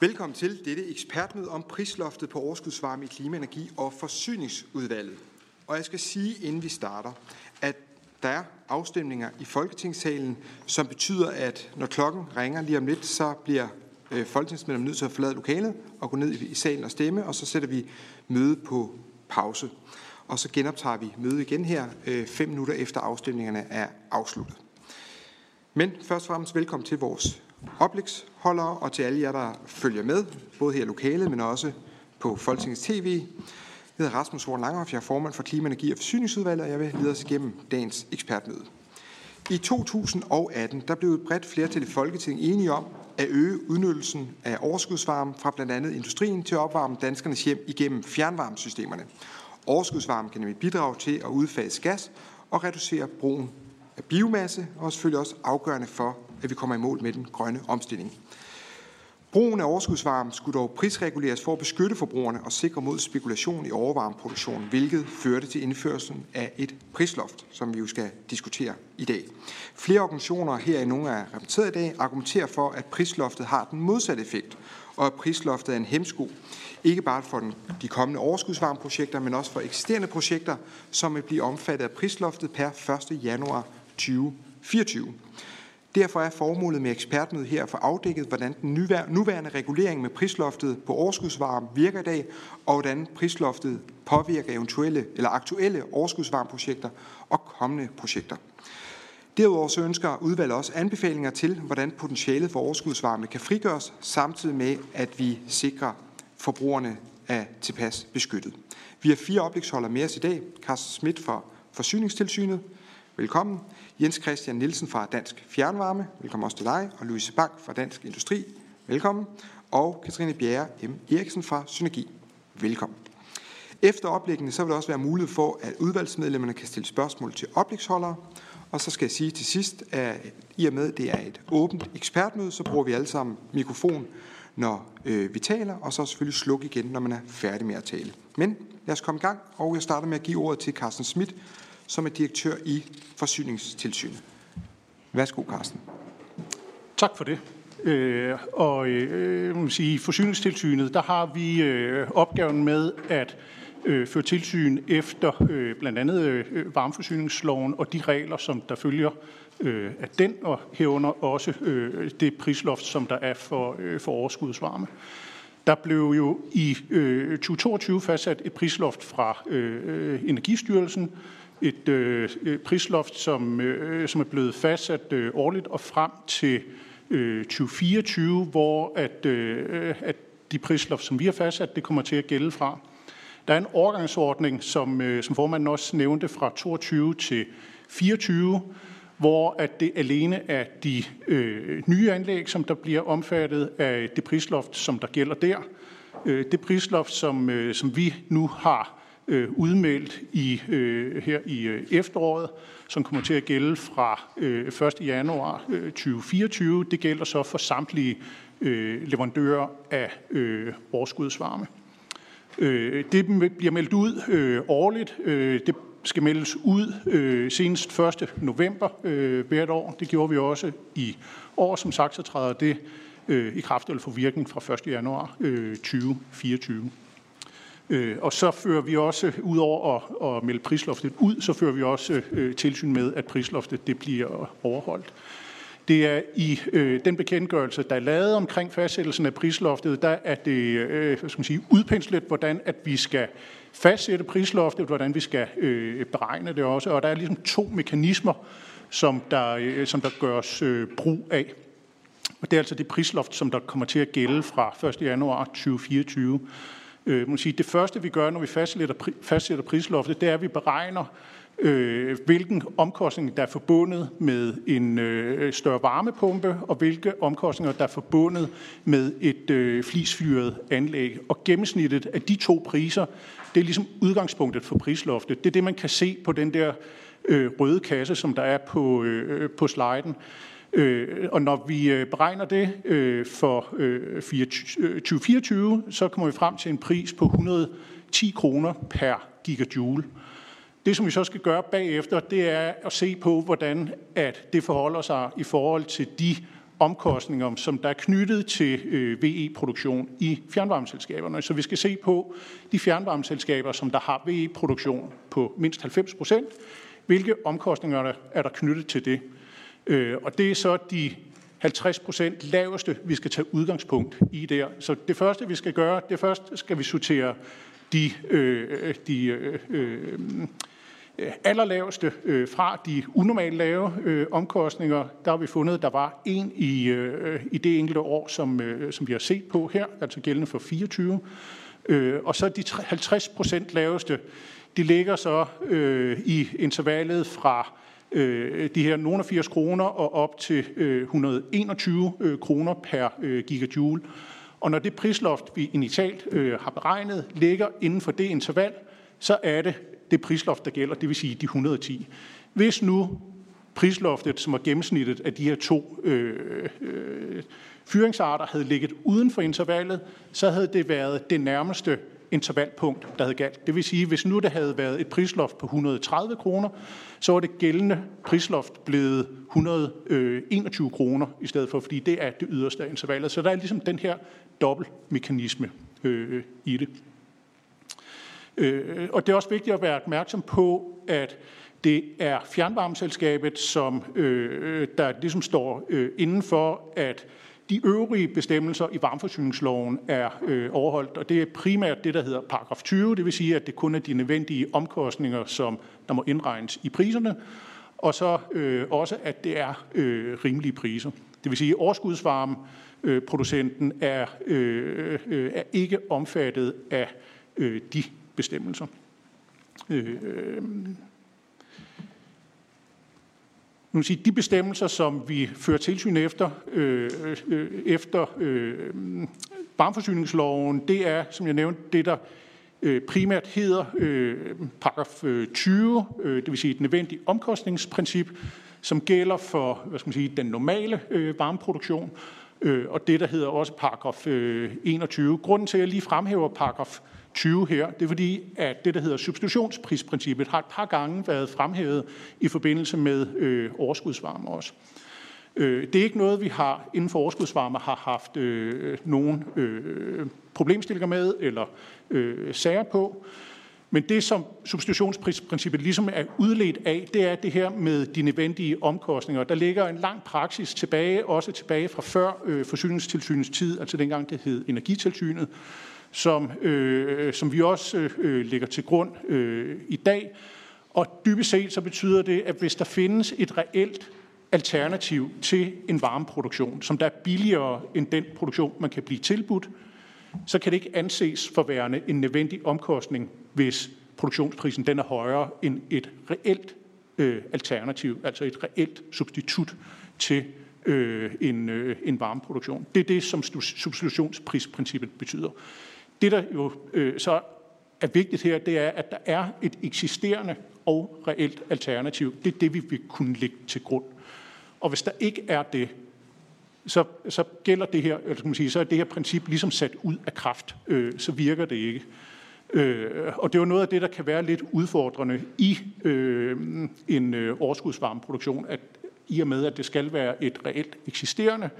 Velkommen til dette ekspertmøde om prisloftet på overskudsvarme i Klima-, Energi- og Forsyningsudvalget. Og jeg skal sige, inden vi starter, at der er afstemninger i Folketingssalen, som betyder, at når klokken ringer lige om lidt, så bliver øh, folketingsmedlemmer nødt til at forlade lokalet og gå ned i salen og stemme, og så sætter vi mødet på pause. Og så genoptager vi mødet igen her øh, fem minutter efter afstemningerne er afsluttet. Men først og fremmest velkommen til vores oplægsholdere og til alle jer, der følger med, både her i lokalet, men også på Folketingets TV. Jeg hedder Rasmus Horn Langhoff, jeg er formand for Klima-, Energi- og Forsyningsudvalget, og jeg vil lede os igennem dagens ekspertmøde. I 2018 der blev et bredt flertal i Folketinget enige om at øge udnyttelsen af overskudsvarme fra blandt andet industrien til at opvarme danskernes hjem igennem fjernvarmesystemerne. Overskudsvarme kan nemlig bidrage til at udfase gas og reducere brugen af biomasse, og selvfølgelig også afgørende for, at vi kommer i mål med den grønne omstilling. Brugen af overskudsvarme skulle dog prisreguleres for at beskytte forbrugerne og sikre mod spekulation i overvarmeproduktion, hvilket førte til indførelsen af et prisloft, som vi jo skal diskutere i dag. Flere organisationer, her i nogle er repræsenteret i dag, argumenterer for, at prisloftet har den modsatte effekt, og at prisloftet er en hemsko, ikke bare for den, de kommende overskudsvarmeprojekter, men også for eksisterende projekter, som vil blive omfattet af prisloftet per 1. januar 2024. Derfor er formålet med ekspertmødet her at få afdækket, hvordan den nuværende regulering med prisloftet på overskudsvarme virker i dag, og hvordan prisloftet påvirker eventuelle eller aktuelle overskudsvarmeprojekter og kommende projekter. Derudover så ønsker udvalget også anbefalinger til, hvordan potentialet for overskudsvarme kan frigøres, samtidig med, at vi sikrer forbrugerne er tilpas beskyttet. Vi har fire oplægsholdere med os i dag. Carsten Schmidt fra Forsyningstilsynet. Velkommen. Jens Christian Nielsen fra Dansk Fjernvarme. Velkommen også til dig. Og Louise Bank fra Dansk Industri. Velkommen. Og Katrine Bjerre M. Eriksen fra Synergi. Velkommen. Efter oplæggene så vil der også være mulighed for, at udvalgsmedlemmerne kan stille spørgsmål til oplægsholdere. Og så skal jeg sige til sidst, at i og med, at det er et åbent ekspertmøde, så bruger vi alle sammen mikrofon, når øh, vi taler, og så selvfølgelig slukke igen, når man er færdig med at tale. Men lad os komme i gang, og jeg starter med at give ordet til Carsten Schmidt, som er direktør i Forsyningstilsynet. Værsgo, Carsten. Tak for det. Øh, og øh, må sige, i Forsyningstilsynet, der har vi øh, opgaven med at øh, føre tilsyn efter øh, blandt andet øh, varmeforsyningsloven og de regler, som der følger øh, af den, og herunder også øh, det prisloft, som der er for, øh, for overskudsvarme. Der blev jo i øh, 2022 fastsat et prisloft fra øh, Energistyrelsen, et øh, prisloft, som, øh, som er blevet fastsat øh, årligt og frem til øh, 2024, hvor at, øh, at de prisloft, som vi har fastsat, det kommer til at gælde fra. Der er en overgangsordning, som, øh, som formanden også nævnte, fra 22 til 24, hvor at det alene er de øh, nye anlæg, som der bliver omfattet af det prisloft, som der gælder der. Øh, det prisloft, som, øh, som vi nu har øh, udmeldt i, øh, her i øh, efteråret, som kommer til at gælde fra øh, 1. januar øh, 2024. Det gælder så for samtlige øh, leverandører af øh, overskudsvarme. Øh, det bliver meldt ud øh, årligt. Øh, det skal meldes ud øh, senest 1. november øh, hvert år. Det gjorde vi også i år. Som sagt, så træder det øh, i kraft eller for virkning fra 1. januar øh, 2024. Øh, og så fører vi også, ud over at, at melde prisloftet ud, så fører vi også øh, tilsyn med, at prisloftet det bliver overholdt. Det er i øh, den bekendtgørelse, der er lavet omkring fastsættelsen af prisloftet, der er det øh, hvad skal man sige, udpenslet, hvordan at vi skal fastsætte prisloftet, hvordan vi skal øh, beregne det også. Og der er ligesom to mekanismer, som der, øh, som der gøres øh, brug af. Og det er altså det prisloft, som der kommer til at gælde fra 1. januar 2024. Øh, man sige, det første, vi gør, når vi fastsætter, fastsætter prisloftet, det er, at vi beregner, øh, hvilken omkostning, der er forbundet med en øh, større varmepumpe, og hvilke omkostninger, der er forbundet med et øh, flisfyret anlæg. Og gennemsnittet af de to priser, det er ligesom udgangspunktet for prisloftet. Det er det, man kan se på den der øh, røde kasse, som der er på, øh, på sliden. Øh, og når vi øh, beregner det øh, for øh, 2024, øh, så kommer vi frem til en pris på 110 kroner per gigajoule. Det, som vi så skal gøre bagefter, det er at se på, hvordan at det forholder sig i forhold til de omkostninger, som der er knyttet til øh, VE-produktion i fjernvarmeselskaberne. Så vi skal se på de fjernvarmeselskaber, som der har VE-produktion på mindst 90 procent. Hvilke omkostninger er der knyttet til det? Øh, og det er så de 50 procent laveste, vi skal tage udgangspunkt i der. Så det første, vi skal gøre, det første skal vi sortere de, øh, de øh, øh, allerlaveste øh, fra de unormalt lave øh, omkostninger. Der har vi fundet, at der var en i, øh, i det enkelte år, som, øh, som vi har set på her, altså gældende for 24. Øh, og så de 50 procent laveste, de ligger så øh, i intervallet fra øh, de her nogle 80 kroner og op til øh, 121 øh, kroner per øh, gigajoule. Og når det prisloft, vi initialt øh, har beregnet, ligger inden for det interval, så er det det prisloft, der gælder, det vil sige de 110. Hvis nu prisloftet, som var gennemsnittet af de her to øh, øh, fyringsarter, havde ligget uden for intervallet, så havde det været det nærmeste intervalpunkt, der havde galt. Det vil sige, hvis nu det havde været et prisloft på 130 kroner, så var det gældende prisloft blevet 121 kroner i stedet for, fordi det er det yderste af intervallet. Så der er ligesom den her dobbeltmekanisme øh, i det. Øh, og det er også vigtigt at være opmærksom på, at det er fjernvarmeselskabet, som øh, der ligesom står øh, inden for, at de øvrige bestemmelser i varmeforsyningsloven er øh, overholdt, og det er primært det, der hedder paragraf 20, det vil sige, at det kun er de nødvendige omkostninger, som der må indregnes i priserne, og så øh, også, at det er øh, rimelige priser. Det vil sige, at overskudsvarmeproducenten øh, er, øh, øh, er ikke omfattet af øh, de bestemmelser. Øh, øh nu sige, de bestemmelser, som vi fører tilsyn efter, øh, øh, efter øh, varmeforsyningsloven, det er, som jeg nævnte, det der øh, primært hedder øh, paragraf øh, 20, øh, det vil sige et nødvendigt omkostningsprincip, som gælder for hvad skal man sige, den normale øh, varmeproduktion, øh, og det, der hedder også paragraf øh, 21. Grunden til, at jeg lige fremhæver paragraf 20 her. Det er fordi, at det, der hedder substitutionsprisprincippet, har et par gange været fremhævet i forbindelse med øh, overskudsvarme også. Øh, det er ikke noget, vi har inden for overskudsvarme har haft øh, nogen øh, problemstillinger med eller øh, sager på. Men det, som substitutionsprincippet ligesom er udledt af, det er det her med de nødvendige omkostninger. Der ligger en lang praksis tilbage, også tilbage fra før øh, forsyningstilsynets tid, altså dengang det hed Energitilsynet, som, øh, som vi også øh, lægger til grund øh, i dag. Og dybest set så betyder det, at hvis der findes et reelt alternativ til en varmeproduktion, som der er billigere end den produktion, man kan blive tilbudt, så kan det ikke anses for værende en nødvendig omkostning, hvis produktionsprisen den er højere end et reelt øh, alternativ, altså et reelt substitut til øh, en, øh, en varmeproduktion. Det er det, som substitutionsprisprincippet betyder. Det, der jo øh, så er vigtigt her, det er, at der er et eksisterende og reelt alternativ. Det er det, vi vil kunne lægge til grund. Og hvis der ikke er det, så, så gælder det her, eller skal man sige, så er det her princip ligesom sat ud af kraft. Øh, så virker det ikke. Øh, og det er jo noget af det, der kan være lidt udfordrende i øh, en øh, overskudsvarmeproduktion, at i og med, at det skal være et reelt eksisterende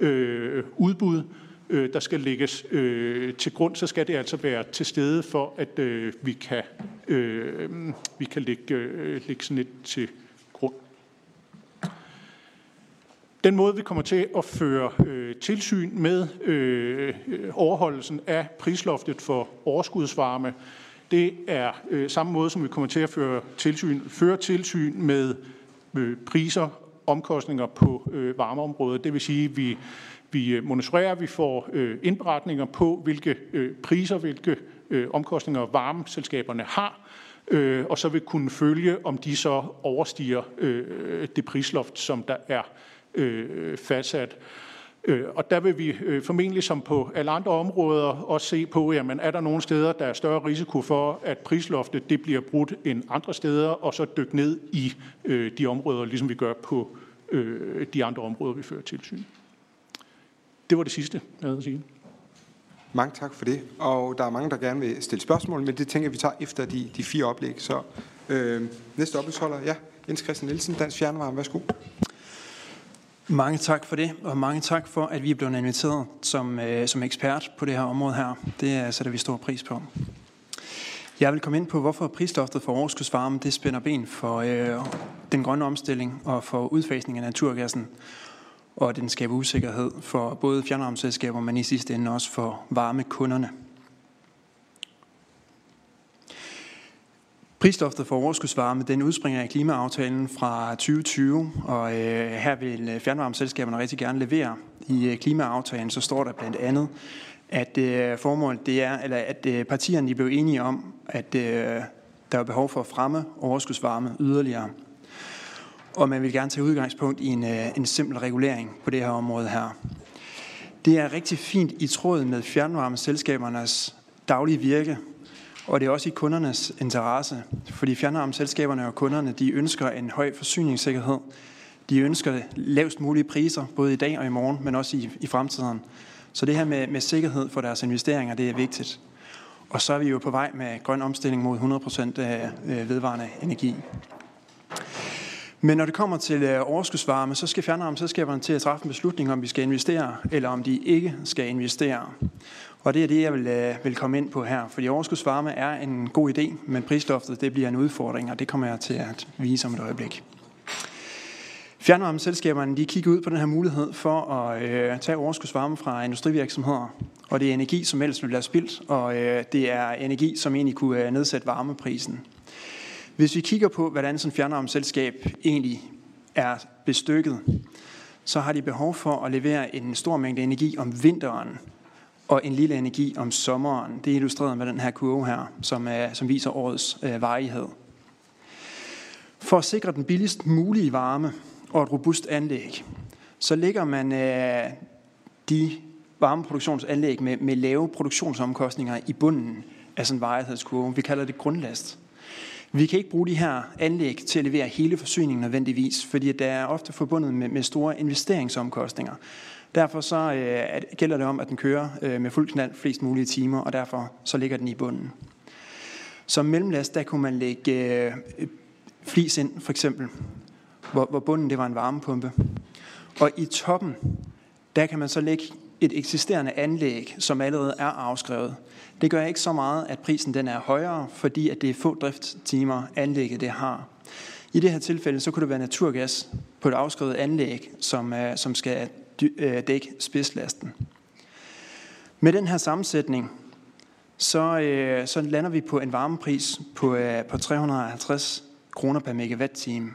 øh, udbud, øh, der skal lægges øh, til grund, så skal det altså være til stede for, at øh, vi kan, øh, vi kan lægge, øh, lægge sådan et til grund. Den måde, vi kommer til at føre øh, tilsyn med øh, overholdelsen af prisloftet for overskudsvarme, det er øh, samme måde, som vi kommer til at føre tilsyn, føre tilsyn med øh, priser, omkostninger på øh, varmeområdet. Det vil sige, at vi vi øh, monitorerer, vi får øh, indberetninger på, hvilke øh, priser, hvilke omkostninger varmeselskaberne har, og så vil kunne følge, om de så overstiger det prisloft, som der er fastsat. Og der vil vi formentlig som på alle andre områder også se på, jamen er der nogle steder, der er større risiko for, at prisloftet det bliver brudt end andre steder, og så dykke ned i de områder, ligesom vi gør på de andre områder, vi fører tilsyn. Det var det sidste, jeg havde at sige. Mange tak for det. Og der er mange, der gerne vil stille spørgsmål, men det tænker vi tager efter de, de fire oplæg. Så øh, næste oplægsholder, ja, Jens Christian Nielsen, Dansk Fjernvarme, værsgo. Mange tak for det, og mange tak for, at vi er blevet inviteret som, øh, som ekspert på det her område her. Det sætter vi stor pris på. Jeg vil komme ind på, hvorfor prisloftet for overskudsvarme det spænder ben for øh, den grønne omstilling og for udfasning af naturgassen, og den skaber usikkerhed for både fjernvarmeselskaber, men i sidste ende også for varme kunderne. Prisloftet for overskudsvarme den udspringer af klimaaftalen fra 2020, og øh, her vil øh, fjernvarmeselskaberne rigtig gerne levere. I øh, klimaaftalen så står der blandt andet, at øh, formålet det er, eller at øh, partierne de blev enige om, at øh, der er behov for at fremme overskudsvarme yderligere. Og man vil gerne tage udgangspunkt i en, øh, en simpel regulering på det her område her. Det er rigtig fint i tråd med fjernvarmeselskabernes daglige virke, og det er også i kundernes interesse, fordi fjernvarmeselskaberne og kunderne de ønsker en høj forsyningssikkerhed. De ønsker lavest mulige priser, både i dag og i morgen, men også i, i fremtiden. Så det her med, med sikkerhed for deres investeringer, det er vigtigt. Og så er vi jo på vej med grøn omstilling mod 100% øh, øh, vedvarende energi. Men når det kommer til øh, overskudsvarme, så skal fjernvarmeselskaberne til at træffe en beslutning, om vi skal investere, eller om de ikke skal investere. Og det er det, jeg vil, øh, vil komme ind på her. Fordi overskudsvarme er en god idé, men prisloftet det bliver en udfordring, og det kommer jeg til at vise om et øjeblik. Fjernvarmeselskaberne de kigger ud på den her mulighed for at øh, tage overskudsvarme fra industrivirksomheder. Og det er energi, som ellers ville være spildt, og øh, det er energi, som egentlig kunne øh, nedsætte varmeprisen. Hvis vi kigger på, hvordan sådan fjernarmselskab egentlig er bestykket, så har de behov for at levere en stor mængde energi om vinteren, og en lille energi om sommeren. Det er illustreret med den her kurve her, som, er, som viser årets øh, varighed. For at sikre den billigst mulige varme og et robust anlæg, så lægger man øh, de varmeproduktionsanlæg med, med lave produktionsomkostninger i bunden af sådan en varighedskurve. Vi kalder det grundlast. Vi kan ikke bruge de her anlæg til at levere hele forsyningen nødvendigvis, fordi det er ofte forbundet med, med store investeringsomkostninger. Derfor så øh, gælder det om, at den kører øh, med fuld knald flest mulige timer, og derfor så ligger den i bunden. Som mellemlast, der kunne man lægge øh, flis ind, for eksempel, hvor, hvor bunden det var en varmepumpe. Og i toppen, der kan man så lægge et eksisterende anlæg, som allerede er afskrevet. Det gør ikke så meget, at prisen den er højere, fordi at det er få driftstimer, anlægget det har. I det her tilfælde, så kunne det være naturgas på et afskrevet anlæg, som, øh, som skal øh, dække spidslasten. Med den her sammensætning, så, øh, så lander vi på en varmepris på, øh, på 350 kroner per megawatt-time.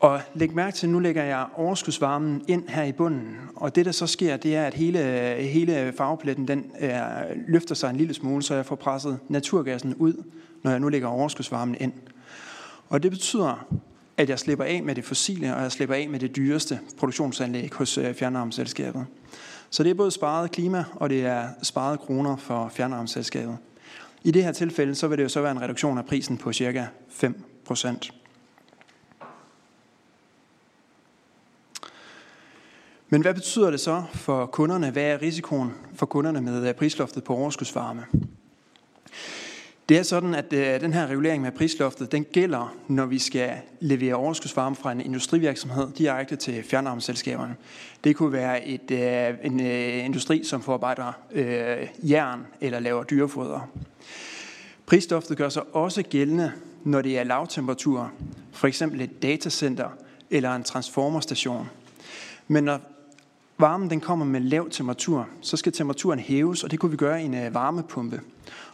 Og læg mærke til, at nu lægger jeg overskudsvarmen ind her i bunden. Og det, der så sker, det er, at hele, hele farvepletten den, er, løfter sig en lille smule, så jeg får presset naturgassen ud, når jeg nu lægger overskudsvarmen ind. Og det betyder, at jeg slipper af med det fossile, og jeg slipper af med det dyreste produktionsanlæg hos øh, fjernarmselskabet. Så det er både sparet klima, og det er sparet kroner for fjernarmselskabet. I det her tilfælde, så vil det jo så være en reduktion af prisen på cirka 5 procent. Men hvad betyder det så for kunderne? Hvad er risikoen for kunderne med øh, prisloftet på overskudsvarme? Det er sådan, at øh, den her regulering med prisloftet, den gælder, når vi skal levere overskudsvarme fra en industrivirksomhed direkte til fjernvarmeselskaberne. Det kunne være et, øh, en industri, som forarbejder øh, jern eller laver dyrefoder. Prisloftet gør sig også gældende, når det er lavtemperatur, for eksempel et datacenter eller en transformerstation. Men når varmen den kommer med lav temperatur, så skal temperaturen hæves, og det kunne vi gøre i en øh, varmepumpe.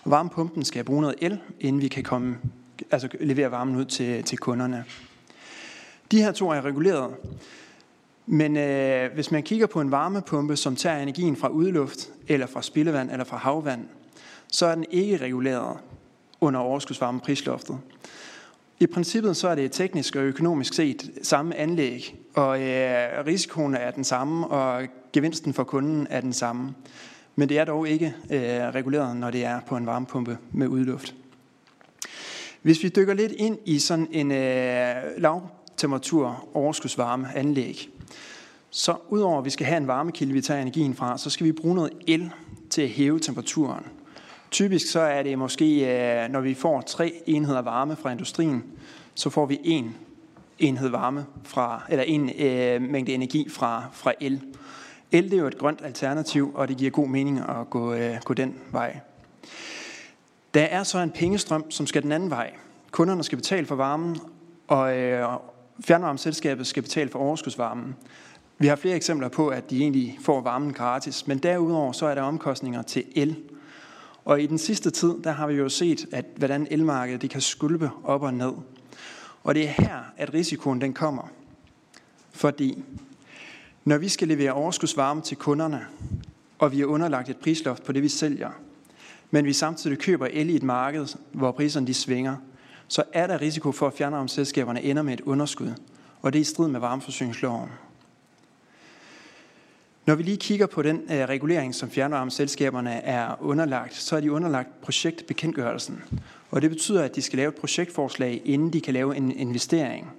Og varmepumpen skal bruge noget el, inden vi kan komme, altså levere varmen ud til, til kunderne. De her to er reguleret. Men øh, hvis man kigger på en varmepumpe, som tager energien fra udluft, eller fra spildevand, eller fra havvand, så er den ikke reguleret under overskudsvarmeprisloftet. I princippet så er det teknisk og økonomisk set samme anlæg, og øh, risikoen er den samme, og gevinsten for kunden er den samme. Men det er dog ikke øh, reguleret, når det er på en varmepumpe med udluft. Hvis vi dykker lidt ind i sådan en øh, lavtemperatur overskudsvarme anlæg, så udover at vi skal have en varmekilde, vi tager energien fra, så skal vi bruge noget el til at hæve temperaturen. Typisk så er det måske, øh, når vi får tre enheder varme fra industrien, så får vi en enhed varme fra, eller en øh, mængde energi fra, fra el. El det er jo et grønt alternativ, og det giver god mening at gå, øh, gå den vej. Der er så en pengestrøm, som skal den anden vej. Kunderne skal betale for varmen, og øh, fjernvarmeselskabet skal betale for overskudsvarmen. Vi har flere eksempler på, at de egentlig får varmen gratis, men derudover så er der omkostninger til el. Og i den sidste tid, der har vi jo set, at hvordan elmarkedet det kan skulpe op og ned. Og det er her, at risikoen den kommer. Fordi når vi skal levere overskudsvarme til kunderne, og vi er underlagt et prisloft på det, vi sælger, men vi samtidig køber el i et marked, hvor priserne de svinger, så er der risiko for, at fjernvarmeselskaberne ender med et underskud, og det er i strid med varmeforsyningsloven. Når vi lige kigger på den uh, regulering, som fjernvarmeselskaberne er underlagt, så er de underlagt projektbekendtgørelsen. Og det betyder, at de skal lave et projektforslag, inden de kan lave en investering.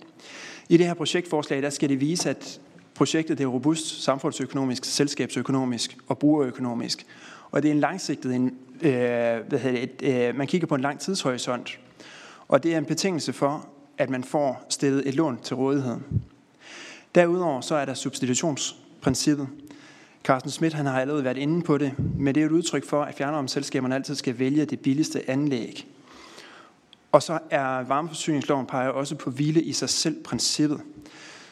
I det her projektforslag, der skal det vise, at projektet er robust samfundsøkonomisk, selskabsøkonomisk og brugerøkonomisk. Og det er en langsigtet, en, øh, hvad hedder det, et, øh, man kigger på en lang tidshorisont. Og det er en betingelse for, at man får stillet et lån til rådighed. Derudover så er der substitutionsprincippet. Carsten Schmidt han har allerede været inde på det, men det er et udtryk for, at fjernvarmeselskaberne altid skal vælge det billigste anlæg. Og så er varmeforsyningsloven peger også på hvile i sig selv princippet,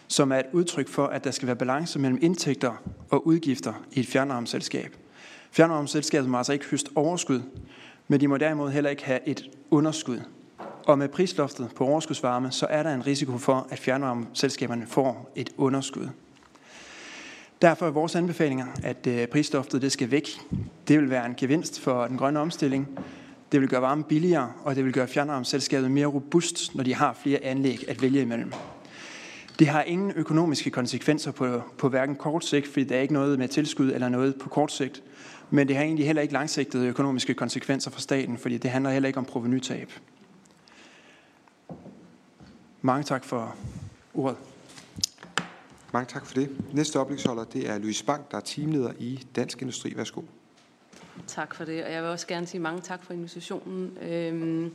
som er et udtryk for, at der skal være balance mellem indtægter og udgifter i et fjernvarmeselskab. Fjernvarmeselskabet må altså ikke høste overskud, men de må derimod heller ikke have et underskud. Og med prisloftet på overskudsvarme, så er der en risiko for, at fjernvarmeselskaberne får et underskud. Derfor er vores anbefalinger, at øh, prisstoftet det skal væk. Det vil være en gevinst for den grønne omstilling. Det vil gøre varme billigere, og det vil gøre fjernvarmeselskabet mere robust, når de har flere anlæg at vælge imellem. Det har ingen økonomiske konsekvenser på, på hverken kort sigt, fordi der er ikke noget med tilskud eller noget på kort sigt. Men det har egentlig heller ikke langsigtede økonomiske konsekvenser for staten, fordi det handler heller ikke om provenytab. Mange tak for ordet. Mange tak for det. Næste oplægsholder, det er Louise Bank, der er teamleder i Dansk Industri. Værsgo. Tak for det, og jeg vil også gerne sige mange tak for invitationen. Øhm,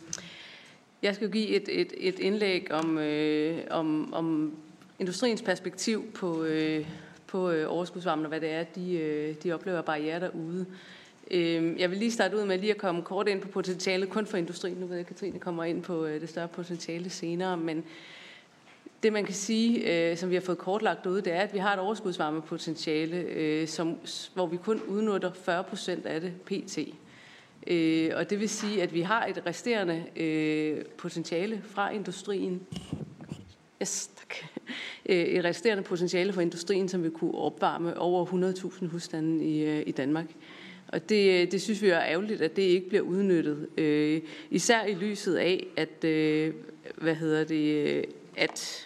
jeg skal give et, et, et indlæg om, øh, om, om industriens perspektiv på, øh, på øh, overskudsvarmen, og hvad det er, de, øh, de oplever barriere derude. Øhm, jeg vil lige starte ud med lige at komme kort ind på potentialet kun for industrien. Nu ved jeg, at Katrine kommer ind på øh, det større potentiale senere, men det man kan sige, øh, som vi har fået kortlagt ud, det er, at vi har et overskudsvarmepotentiale, øh, som, hvor vi kun udnytter 40 procent af det pt. Øh, og det vil sige, at vi har et resterende øh, potentiale fra industrien. Yes, tak. Øh, et resterende potentiale fra industrien, som vi kunne opvarme over 100.000 husstande i, øh, i Danmark. Og det, øh, det synes vi er ærgerligt, at det ikke bliver udnyttet. Øh, især i lyset af, at, øh, hvad hedder det, øh, at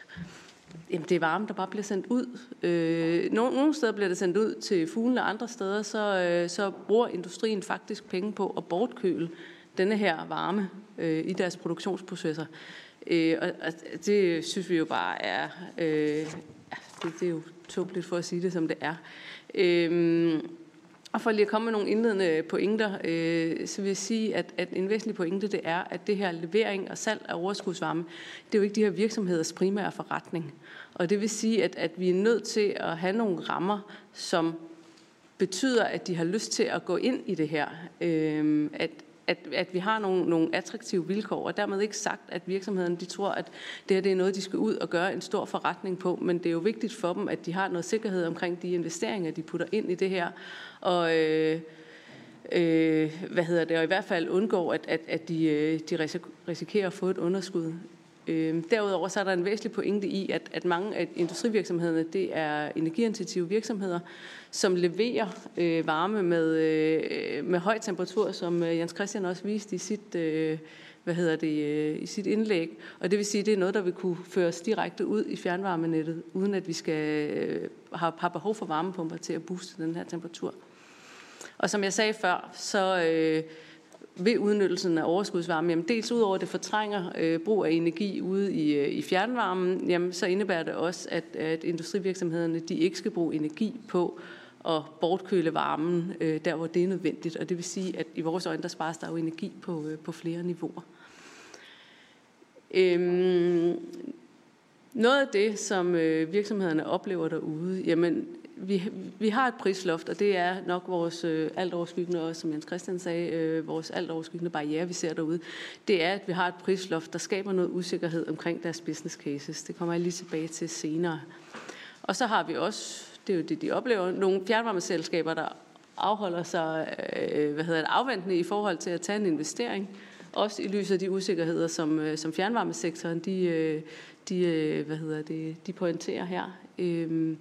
jamen, det er varme, der bare bliver sendt ud. Øh, nogle, nogle steder bliver det sendt ud til fuglene, andre steder så, øh, så bruger industrien faktisk penge på at bortkøle denne her varme øh, i deres produktionsprocesser. Øh, og, og det synes vi jo bare er, øh, det, det er jo tåbeligt for at sige det, som det er. Øh, og for lige at komme med nogle indledende pointer, øh, så vil jeg sige, at, at en væsentlig pointe det er, at det her levering og salg af overskudsvarme, det er jo ikke de her virksomheders primære forretning. Og det vil sige, at, at vi er nødt til at have nogle rammer, som betyder, at de har lyst til at gå ind i det her. Øh, at, at, at vi har nogle, nogle attraktive vilkår, og dermed ikke sagt, at virksomhederne de tror, at det her det er noget, de skal ud og gøre en stor forretning på, men det er jo vigtigt for dem, at de har noget sikkerhed omkring de investeringer, de putter ind i det her, og øh, øh, hvad hedder det, og i hvert fald undgå, at, at, at de, øh, de risikerer at få et underskud. Øh, derudover så er der en væsentlig pointe i, at, at mange af industrivirksomhederne, det er energiintensive virksomheder, som leverer øh, varme med, øh, med høj temperatur, som øh, Jens Christian også viste i sit, øh, hvad hedder det, øh, i sit indlæg. Og det vil sige, at det er noget, der vil kunne føres direkte ud i fjernvarmenettet, uden at vi skal øh, have, have behov for varmepumper til at booste den her temperatur. Og som jeg sagde før, så øh, ved udnyttelsen af overskudsvarme, jamen dels udover at det fortrænger øh, brug af energi ude i, øh, i fjernvarmen, jamen så indebærer det også, at, at industrivirksomhederne de ikke skal bruge energi på at bortkøle varmen øh, der, hvor det er nødvendigt. Og det vil sige, at i vores øjne, der spares der jo energi på, øh, på flere niveauer. Øhm, Noget af det, som øh, virksomhederne oplever derude, jamen vi, vi har et prisloft, og det er nok vores øh, alt overskyggende, og som Jens Christian sagde, øh, vores alt overskyggende barriere, vi ser derude, det er, at vi har et prisloft, der skaber noget usikkerhed omkring deres business cases. Det kommer jeg lige tilbage til senere. Og så har vi også, det er jo det, de oplever, nogle fjernvarmeselskaber, der afholder sig øh, hvad hedder det, afventende i forhold til at tage en investering, også i lyset af de usikkerheder, som, øh, som fjernvarmesektoren de, øh, de, øh, hvad hedder det, de pointerer her. Øh,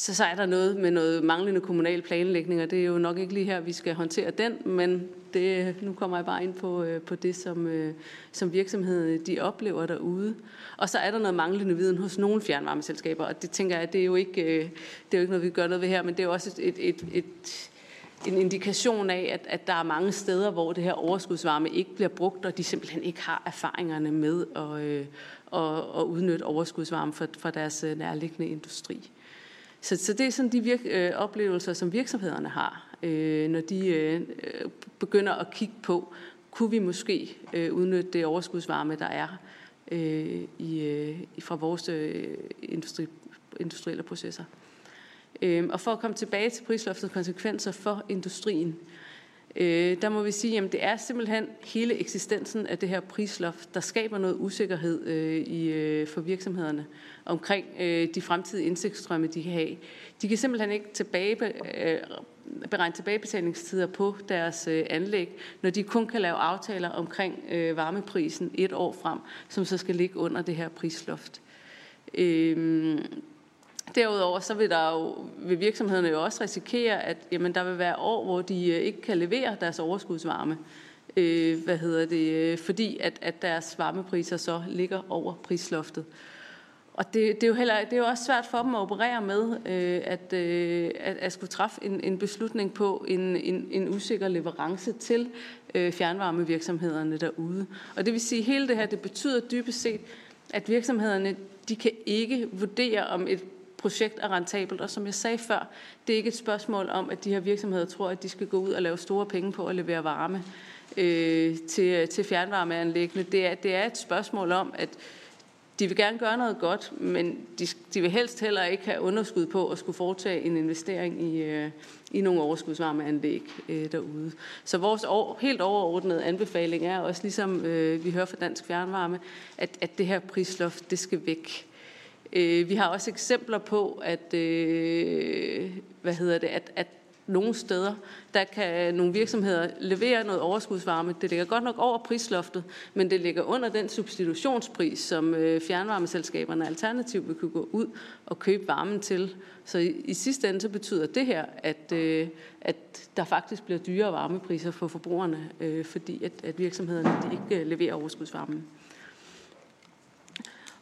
så, så er der noget med noget manglende kommunal planlægning, og det er jo nok ikke lige her, vi skal håndtere den, men det, nu kommer jeg bare ind på, øh, på det, som, øh, som virksomhederne øh, de oplever derude. Og så er der noget manglende viden hos nogle fjernvarmeselskaber, og det tænker jeg, det er jo ikke, det er jo ikke noget, vi gør noget ved her, men det er jo også et, et, et, en indikation af, at, at der er mange steder, hvor det her overskudsvarme ikke bliver brugt, og de simpelthen ikke har erfaringerne med at, øh, at, at udnytte overskudsvarme for, for deres nærliggende industri. Så, så det er sådan de virk, øh, oplevelser, som virksomhederne har, øh, når de øh, øh, begynder at kigge på, kunne vi måske øh, udnytte det overskudsvarme, der er øh, i, øh, fra vores øh, industri, industrielle processer. Øh, og for at komme tilbage til prisloftets konsekvenser for industrien, øh, øh, der må vi sige, at det er simpelthen hele eksistensen af det her prisloft, der skaber noget usikkerhed øh, i, øh, for virksomhederne omkring øh, de fremtidige indsigtsstrømme, de kan have. De kan simpelthen ikke tilbage, øh, beregne tilbagebetalingstider på deres øh, anlæg, når de kun kan lave aftaler omkring øh, varmeprisen et år frem, som så skal ligge under det her prisloft. Øh, Derudover så vil, der jo, vil virksomhederne jo også risikere, at jamen, der vil være år, hvor de øh, ikke kan levere deres overskudsvarme, øh, hvad hedder det, øh, fordi at, at deres varmepriser så ligger over prisloftet. Og det, det, er jo heller, det er jo også svært for dem at operere med, øh, at, øh, at, at skulle træffe en, en beslutning på en, en, en usikker leverance til øh, fjernvarmevirksomhederne derude. Og det vil sige, at hele det her, det betyder dybest set, at virksomhederne, de kan ikke vurdere, om et projekt er rentabelt. Og som jeg sagde før, det er ikke et spørgsmål om, at de her virksomheder tror, at de skal gå ud og lave store penge på at levere varme øh, til, øh, til fjernvarmeanlæggene. Det er, det er et spørgsmål om, at de vil gerne gøre noget godt, men de, de vil helst heller ikke have underskud på at skulle foretage en investering i, øh, i nogle overskudsvarmeanlæg øh, derude. Så vores år, helt overordnede anbefaling er også, ligesom øh, vi hører fra Dansk Fjernvarme, at, at det her prisloft, det skal væk. Øh, vi har også eksempler på, at, øh, hvad hedder det, at, at nogle steder, der kan nogle virksomheder levere noget overskudsvarme. Det ligger godt nok over prisloftet, men det ligger under den substitutionspris, som øh, fjernvarmeselskaberne alternativt vil kunne gå ud og købe varmen til. Så i, i sidste ende så betyder det her, at, øh, at der faktisk bliver dyre varmepriser for forbrugerne, øh, fordi at, at virksomhederne de ikke øh, leverer overskudsvarmen.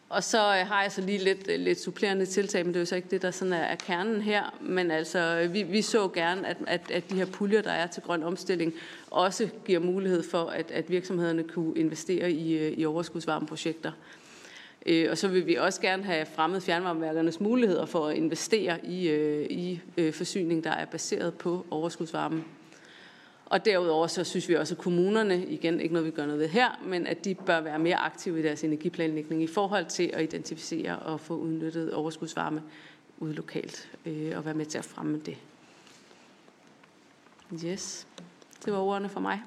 Og så øh, har jeg så lige lidt, øh, lidt supplerende tiltag, men det er jo så ikke det, der sådan er, er kernen her. Men altså, øh, vi, vi så gerne, at, at, at de her puljer, der er til grøn omstilling, også giver mulighed for, at, at virksomhederne kunne investere i, øh, i overskudsvarmeprojekter. Og så vil vi også gerne have fremmet fjernvarmeværkernes muligheder for at investere i, i forsyning, der er baseret på overskudsvarme. Og derudover så synes vi også, at kommunerne, igen ikke noget vi gør noget ved her, men at de bør være mere aktive i deres energiplanlægning i forhold til at identificere og få udnyttet overskudsvarme ude lokalt øh, og være med til at fremme det. Yes, det var ordene for mig.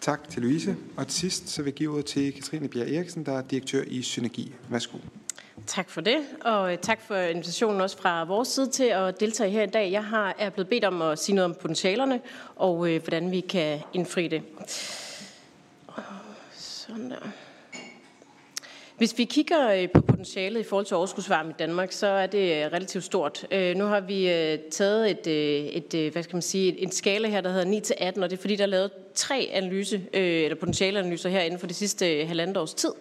Tak til Louise. Og til sidst så vil jeg give ordet til Katrine Bjerg Eriksen, der er direktør i Synergi. Værsgo. Tak for det, og øh, tak for invitationen også fra vores side til at deltage her i dag. Jeg har, er blevet bedt om at sige noget om potentialerne, og øh, hvordan vi kan indfri det. Sådan der. Hvis vi kigger øh, på potentialet i forhold til overskudsvarme i Danmark, så er det øh, relativt stort. Øh, nu har vi taget et, et, hvad skal man sige, en skala her, der hedder 9 til 18, og det er fordi, der er lavet tre analyse, eller potentialeanalyser her inden for det sidste halvandet års tid.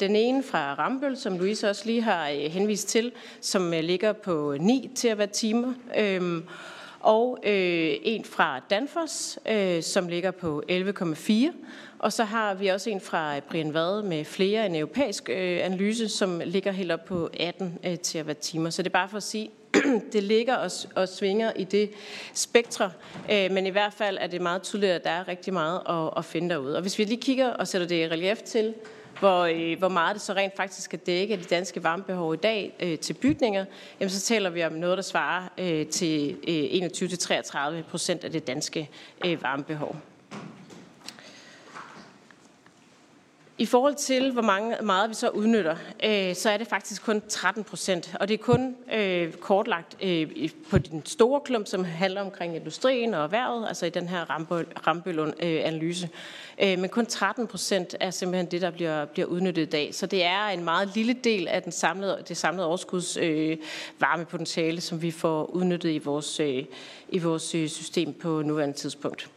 Den ene fra Rambøl, som Louise også lige har henvist til, som ligger på 9 til at være timer. Øhm, og øh, en fra Danfoss, øh, som ligger på 11,4 og så har vi også en fra øh, Brian Vade med flere, en europæisk øh, analyse, som ligger helt op på 18 øh, timer. Så det er bare for at sige, det ligger og, og svinger i det spektre, øh, men i hvert fald er det meget tydeligt, at der er rigtig meget at, at finde derude. Og hvis vi lige kigger og sætter det i relief til, hvor, øh, hvor meget det så rent faktisk skal dække af de danske varmebehov i dag øh, til bygninger, jamen så taler vi om noget, der svarer øh, til øh, 21-33 procent af det danske øh, varmebehov. I forhold til, hvor mange, meget vi så udnytter, øh, så er det faktisk kun 13 procent. Og det er kun øh, kortlagt øh, på den store klump, som handler omkring industrien og erhvervet, altså i den her Rambøll-analyse. Øh, men kun 13 procent er simpelthen det, der bliver, bliver udnyttet i dag. Så det er en meget lille del af den samlede, det samlede overskuds øh, varmepotentiale, som vi får udnyttet i vores, øh, i vores øh, system på nuværende tidspunkt.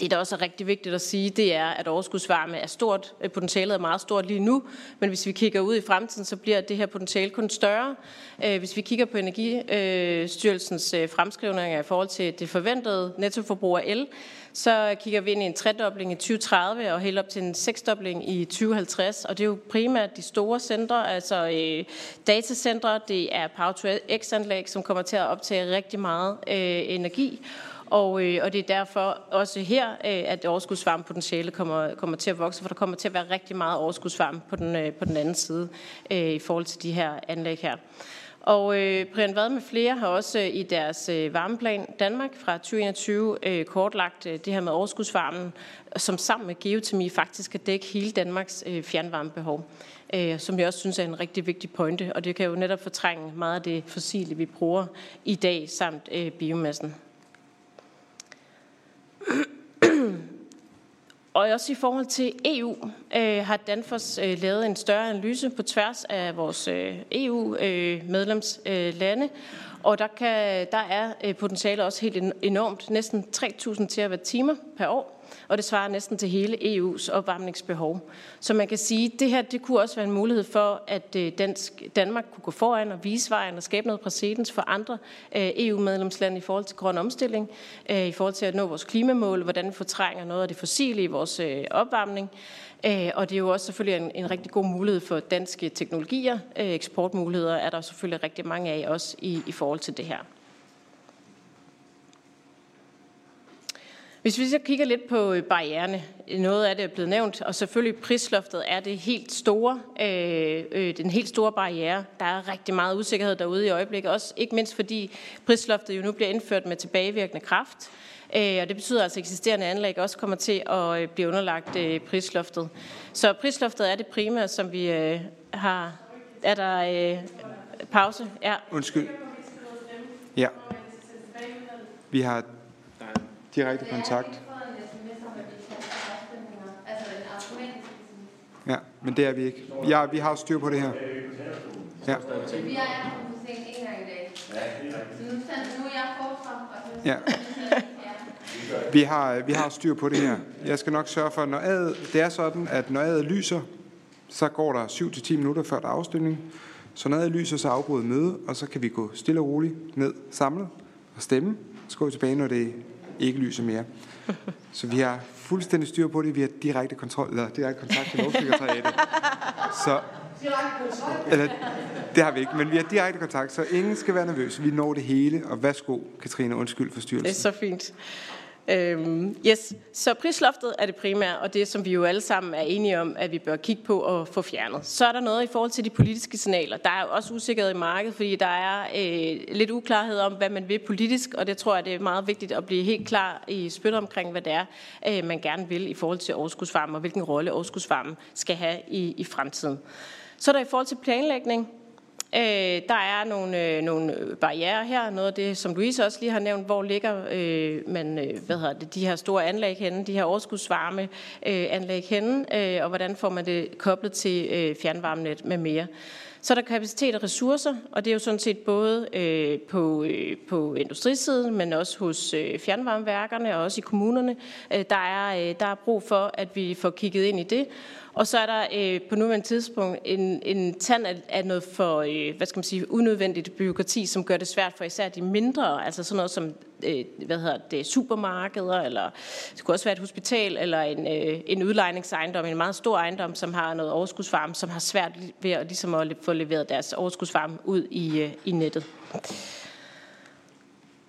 Det, der også er rigtig vigtigt at sige, det er, at overskudsvarme er stort. Øh, potentialet er meget stort lige nu, men hvis vi kigger ud i fremtiden, så bliver det her potentiale kun større. Øh, hvis vi kigger på Energistyrelsens øh, fremskrivninger i forhold til det forventede nettoforbrug af el, så kigger vi ind i en tredobling i 2030 og helt op til en seksdobling i 2050. Og det er jo primært de store centre, altså øh, datacentre, det er Power-to-X-anlæg, som kommer til at optage rigtig meget øh, energi. Og, øh, og det er derfor også her, øh, at overskudsvarmepotentiale kommer, kommer til at vokse, for der kommer til at være rigtig meget overskudsvarme på den, øh, på den anden side øh, i forhold til de her anlæg her. Og øh, Brian Vad med flere har også øh, i deres øh, varmeplan Danmark fra 2021 øh, kortlagt øh, det her med overskudsvarmen, som sammen med geotermi faktisk kan dække hele Danmarks øh, fjernvarmebehov, øh, som jeg også synes er en rigtig vigtig pointe, og det kan jo netop fortrænge meget af det fossile, vi bruger i dag, samt øh, biomassen. Og også i forhold til EU øh, har Danfoss øh, lavet en større analyse på tværs af vores øh, EU-medlemslande. Øh, og der, kan, der er øh, potentiale også helt enormt. Næsten 3.000 timer per år og det svarer næsten til hele EU's opvarmningsbehov. Så man kan sige, at det her det kunne også være en mulighed for, at øh, dansk, Danmark kunne gå foran og vise vejen og skabe noget præcedens for andre øh, EU-medlemslande i forhold til grøn omstilling, øh, i forhold til at nå vores klimamål, hvordan vi fortrænger noget af det fossile i vores opvarmning. Og det er jo også selvfølgelig en, en rigtig god mulighed for danske teknologier. Eksportmuligheder er der selvfølgelig rigtig mange af også i, i forhold til det her. Hvis vi så kigger lidt på øh, barriererne, noget af det er blevet nævnt, og selvfølgelig prisloftet er det helt store, øh, øh, den helt store barriere. Der er rigtig meget usikkerhed derude i øjeblikket, også ikke mindst fordi prisloftet jo nu bliver indført med tilbagevirkende kraft. Øh, og det betyder altså, at eksisterende anlæg også kommer til at øh, blive underlagt øh, prisloftet. Så prisloftet er det primære, som vi øh, har. Er der øh, pause? Ja. Undskyld. Ja. Vi har direkte kontakt. Ja, men det er vi ikke. Ja, vi har styr på det her. Ja. Vi er Ja. Vi har, vi har styr på det her. Jeg skal nok sørge for, når ad, det er sådan, at når ad lyser, så går der 7-10 minutter før der er afstemning. Så når ad lyser, så afbryder møde, og så kan vi gå stille og roligt ned samlet og stemme. Så går vi tilbage, når det ikke lyser mere. Så vi har fuldstændig styr på det. Vi har direkte kontrol, eller direkte kontakt til lovsekretariatet. Så, eller, det har vi ikke, men vi har direkte kontakt, så ingen skal være nervøs. Vi når det hele, og værsgo, Katrine, undskyld for styrelsen. Det er så fint. Øhm, yes, så prisloftet er det primære, og det som vi jo alle sammen er enige om, at vi bør kigge på og få fjernet. Så er der noget i forhold til de politiske signaler. Der er også usikkerhed i markedet, fordi der er øh, lidt uklarhed om, hvad man vil politisk, og det tror jeg, det er meget vigtigt at blive helt klar i spyt omkring, hvad det er, øh, man gerne vil i forhold til overskudsvarme, og hvilken rolle overskudsfarmen skal have i, i fremtiden. Så er der i forhold til planlægning, Øh, der er nogle, øh, nogle barriere her, noget af det, som Louise også lige har nævnt, hvor ligger øh, man, øh, hvad hedder det, de her store anlæg henne, de her overskudsvarme øh, anlæg henne, øh, og hvordan får man det koblet til øh, fjernvarmenet med mere. Så er der kapacitet og ressourcer, og det er jo sådan set både øh, på, øh, på industrisiden, men også hos øh, fjernvarmeværkerne og også i kommunerne. Øh, der, er, øh, der er brug for, at vi får kigget ind i det. Og så er der øh, på nuværende tidspunkt en, en tand af, af noget for, øh, hvad skal man sige, unødvendigt byråkrati, som gør det svært for især de mindre, altså sådan noget som, øh, hvad hedder det, supermarkeder, eller det kunne også være et hospital, eller en, øh, en udlejningsejendom, en meget stor ejendom, som har noget overskudsvarme, som har svært ved at, ligesom at få leveret deres overskudsvarme ud i, øh, i nettet.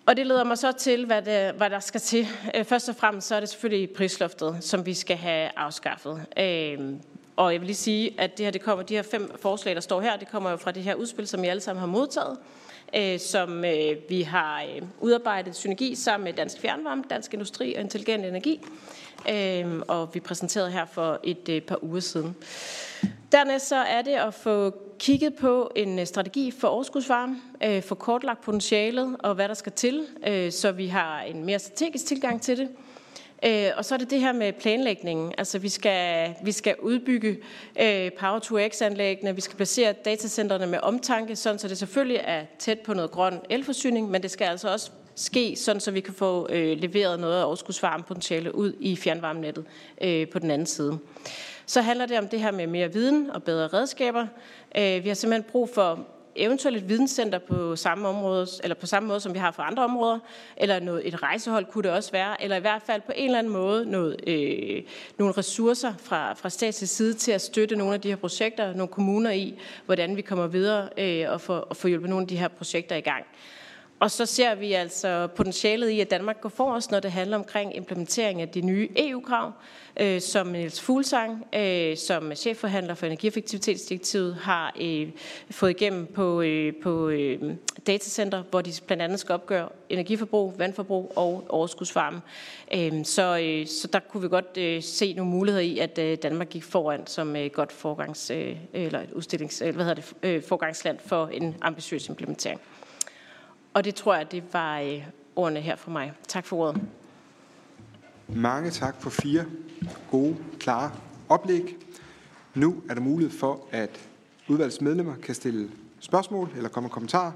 Og det leder mig så til, hvad, det, hvad der skal til. Øh, først og fremmest så er det selvfølgelig prisloftet, som vi skal have afskaffet. Øh, og jeg vil lige sige, at det her, det kommer, de her fem forslag, der står her, det kommer jo fra det her udspil, som I alle sammen har modtaget, øh, som vi har udarbejdet synergi sammen med Dansk Fjernvarme, Dansk Industri og Intelligent Energi øh, og vi præsenterede her for et øh, par uger siden. Dernæst så er det at få kigget på en øh, strategi for overskudsvarme, øh, få kortlagt potentialet og hvad der skal til, øh, så vi har en mere strategisk tilgang til det. Øh, og så er det det her med planlægningen. Altså vi skal, vi skal udbygge øh, Power-to-X-anlæggene, vi skal placere datacenterne med omtanke, sådan så det selvfølgelig er tæt på noget grøn elforsyning, men det skal altså også ske, sådan så vi kan få øh, leveret noget af overskudsvarmepotentiale ud i fjernvarmenettet øh, på den anden side. Så handler det om det her med mere viden og bedre redskaber. Øh, vi har simpelthen brug for eventuelt et videnscenter på samme område, eller på samme måde, som vi har for andre områder, eller noget, et rejsehold kunne det også være, eller i hvert fald på en eller anden måde noget, øh, nogle ressourcer fra, fra statslig side til at støtte nogle af de her projekter, nogle kommuner i, hvordan vi kommer videre øh, og, få, og få hjulpet nogle af de her projekter i gang. Og så ser vi altså potentialet i, at Danmark går forrest, når det handler omkring implementering af de nye EU-krav, øh, som Niels Fuglsang, øh, som chefforhandler for energieffektivitetsdirektivet, har øh, fået igennem på, øh, på øh, datacenter, hvor de blandt andet skal opgøre energiforbrug, vandforbrug og overskudsvarme. Øh, så, øh, så der kunne vi godt øh, se nogle muligheder i, at øh, Danmark gik foran som øh, godt forgangs, øh, eller et udstillings, øh, hvad hedder det, øh, forgangsland for en ambitiøs implementering. Og det tror jeg, det var øh, ordene her for mig. Tak for ordet. Mange tak for fire gode, klare oplæg. Nu er der mulighed for, at udvalgets medlemmer kan stille spørgsmål eller komme med kommentarer,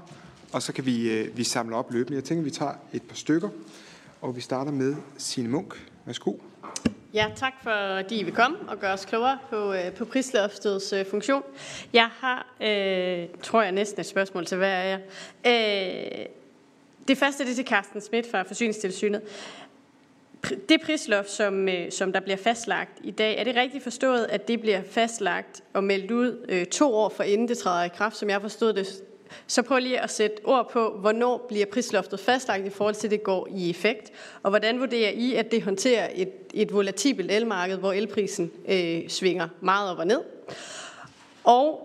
og så kan vi, øh, vi samle op løbende. Jeg tænker, vi tager et par stykker, og vi starter med Signe Munk. Værsgo. Ja, tak fordi I vil komme og gøre os klogere på, øh, på prisloftets øh, funktion. Jeg har, øh, tror jeg, næsten et spørgsmål til hver af jer. Øh, det første det er til Carsten Schmidt fra Forsyningstilsynet. Det prisloft, som, øh, som der bliver fastlagt i dag, er det rigtigt forstået, at det bliver fastlagt og meldt ud øh, to år for inden det træder i kraft, som jeg forstod det? Så prøv lige at sætte ord på, hvornår bliver prisloftet fastlagt i forhold til, at det går i effekt, og hvordan vurderer I, at det håndterer et, et volatibelt elmarked, hvor elprisen øh, svinger meget op og ned? Og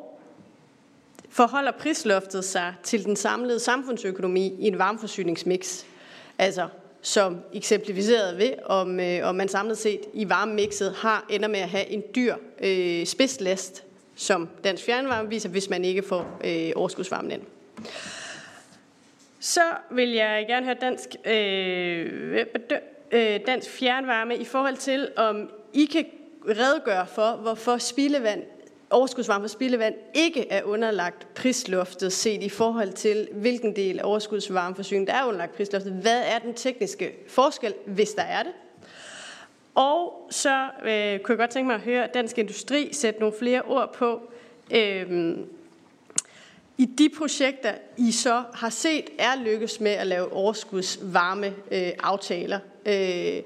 forholder prisloftet sig til den samlede samfundsøkonomi i en varmeforsyningsmix? Altså, som eksemplificeret ved, om, øh, om man samlet set i varmemixet har ender med at have en dyr øh, spidslast, som Dansk Fjernvarme viser, hvis man ikke får øh, overskudsvarmen ind. Så vil jeg gerne høre Dansk, øh, øh, Dansk Fjernvarme i forhold til, om I kan redegøre for, hvorfor spildevand overskudsvarme for spildevand ikke er underlagt prisloftet, set i forhold til, hvilken del af overskudsvarmeforsyningen der er underlagt prisloftet. Hvad er den tekniske forskel, hvis der er det? Og så øh, kunne jeg godt tænke mig at høre Dansk Industri sætte nogle flere ord på, øh, i de projekter, I så har set, er lykkes med at lave overskudsvarme øh, aftaler. Øh,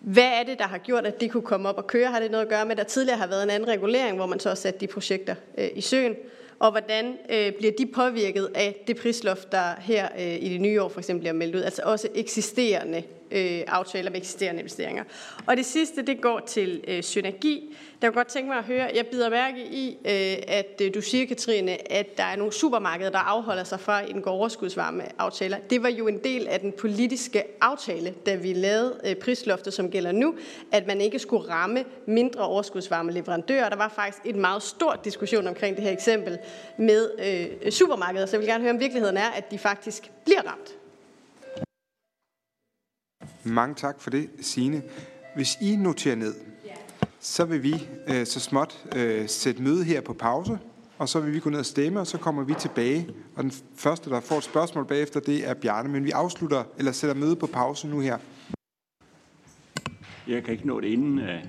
hvad er det, der har gjort, at det kunne komme op og køre? Har det noget at gøre med, at der tidligere har været en anden regulering, hvor man så har sat de projekter øh, i søen? Og hvordan øh, bliver de påvirket af det prisloft, der her øh, i det nye år for eksempel bliver meldt ud? Altså også eksisterende øh, aftaler med eksisterende investeringer. Og det sidste, det går til øh, synergi. Der kunne godt tænke mig at høre, jeg bider mærke i, øh, at øh, du siger, Katrine, at der er nogle supermarkeder, der afholder sig fra en overskudsvarme aftaler. Det var jo en del af den politiske aftale, da vi lavede øh, prisloftet, som gælder nu, at man ikke skulle ramme mindre overskudsvarme leverandører. Der var faktisk en meget stor diskussion omkring det her eksempel med øh, supermarkeder, så jeg vil gerne høre, om virkeligheden er, at de faktisk bliver ramt. Mange tak for det, Signe. Hvis I noterer ned, så vil vi øh, så småt øh, sætte møde her på pause, og så vil vi gå ned og stemme, og så kommer vi tilbage. Og den første, der får et spørgsmål bagefter, det er Bjarne. Men vi afslutter, eller sætter møde på pause nu her. Jeg kan ikke nå det inden. Øh,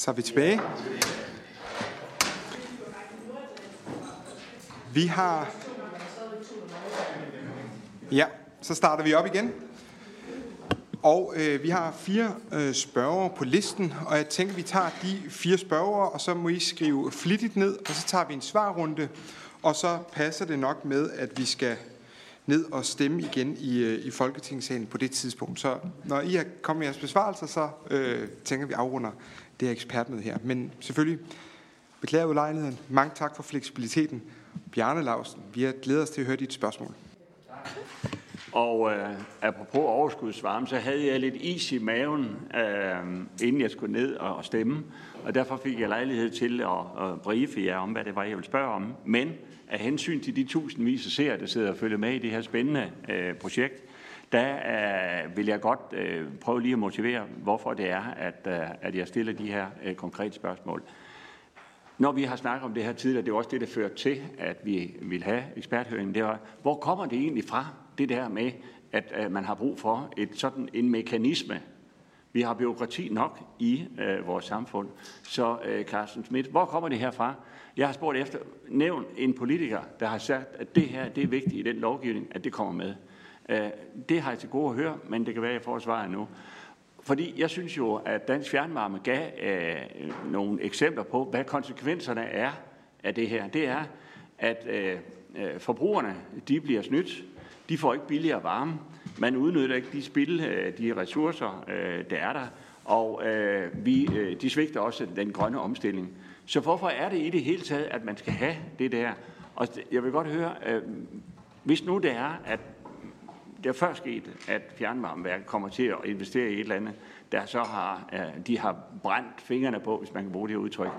Så er vi tilbage. Vi har... Ja, så starter vi op igen. Og øh, vi har fire øh, spørgere på listen, og jeg tænker, vi tager de fire spørgere, og så må I skrive flittigt ned, og så tager vi en svarrunde, og så passer det nok med, at vi skal ned og stemme igen i, øh, i Folketingssalen på det tidspunkt. Så når I er kommet med jeres besvarelser, så øh, tænker vi afrunder det her ekspertmøde her. Men selvfølgelig beklager ulejligheden. Mange tak for fleksibiliteten. Bjarne Lausen, vi har glædet os til at høre dit spørgsmål. Og øh, apropos overskudsvarme, så havde jeg lidt is i maven, øh, inden jeg skulle ned og stemme. Og derfor fik jeg lejlighed til at, at briefe jer om, hvad det var, jeg ville spørge om. Men af hensyn til de tusindvis af seere, der sidder og følger med i det her spændende øh, projekt, der øh, vil jeg godt øh, prøve lige at motivere, hvorfor det er, at, øh, at jeg stiller de her øh, konkrete spørgsmål. Når vi har snakket om det her tidligere, det er også det, der førte til, at vi vil have eksperthøringen, det var, hvor kommer det egentlig fra, det der med, at øh, man har brug for et sådan en mekanisme. Vi har byråkrati nok i øh, vores samfund. Så øh, Carsten Schmidt, hvor kommer det her fra? Jeg har spurgt efter, nævn en politiker, der har sagt, at det her det er vigtigt i den lovgivning, at det kommer med. Øh, det har jeg til gode at høre, men det kan være, at jeg får svaret nu. Fordi jeg synes jo, at Dansk Fjernvarme gav øh, nogle eksempler på, hvad konsekvenserne er af det her. Det er, at øh, øh forbrugerne de bliver snydt. De får ikke billigere varme. Man udnytter ikke de spil, øh, de ressourcer, øh, der er der. Og øh, vi, øh, de svigter også den grønne omstilling. Så hvorfor er det i det hele taget, at man skal have det der? Og jeg vil godt høre, øh, hvis nu det er, at det er først sket, at fjernvarmeværket kommer til at investere i et eller andet, der så har, øh, de har brændt fingrene på, hvis man kan bruge det udtryk.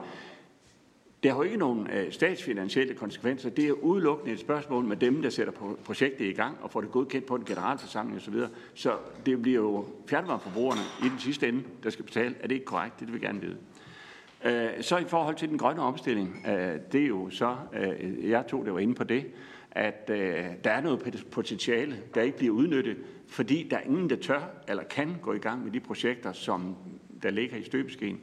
Det har jo ikke nogen øh, statsfinansielle konsekvenser. Det er udelukkende et spørgsmål med dem, der sætter projektet i gang og får det godkendt på en generalforsamling osv. Så det bliver jo fjernvarmeforbrugerne i den sidste ende, der skal betale. Er det ikke korrekt? Det vil jeg gerne vide. Øh, så i forhold til den grønne omstilling, øh, det er jo så, øh, jeg tog det var inde på det, at øh, der er noget potentiale, der ikke bliver udnyttet, fordi der er ingen, der tør eller kan gå i gang med de projekter, som der ligger i støbeskeen.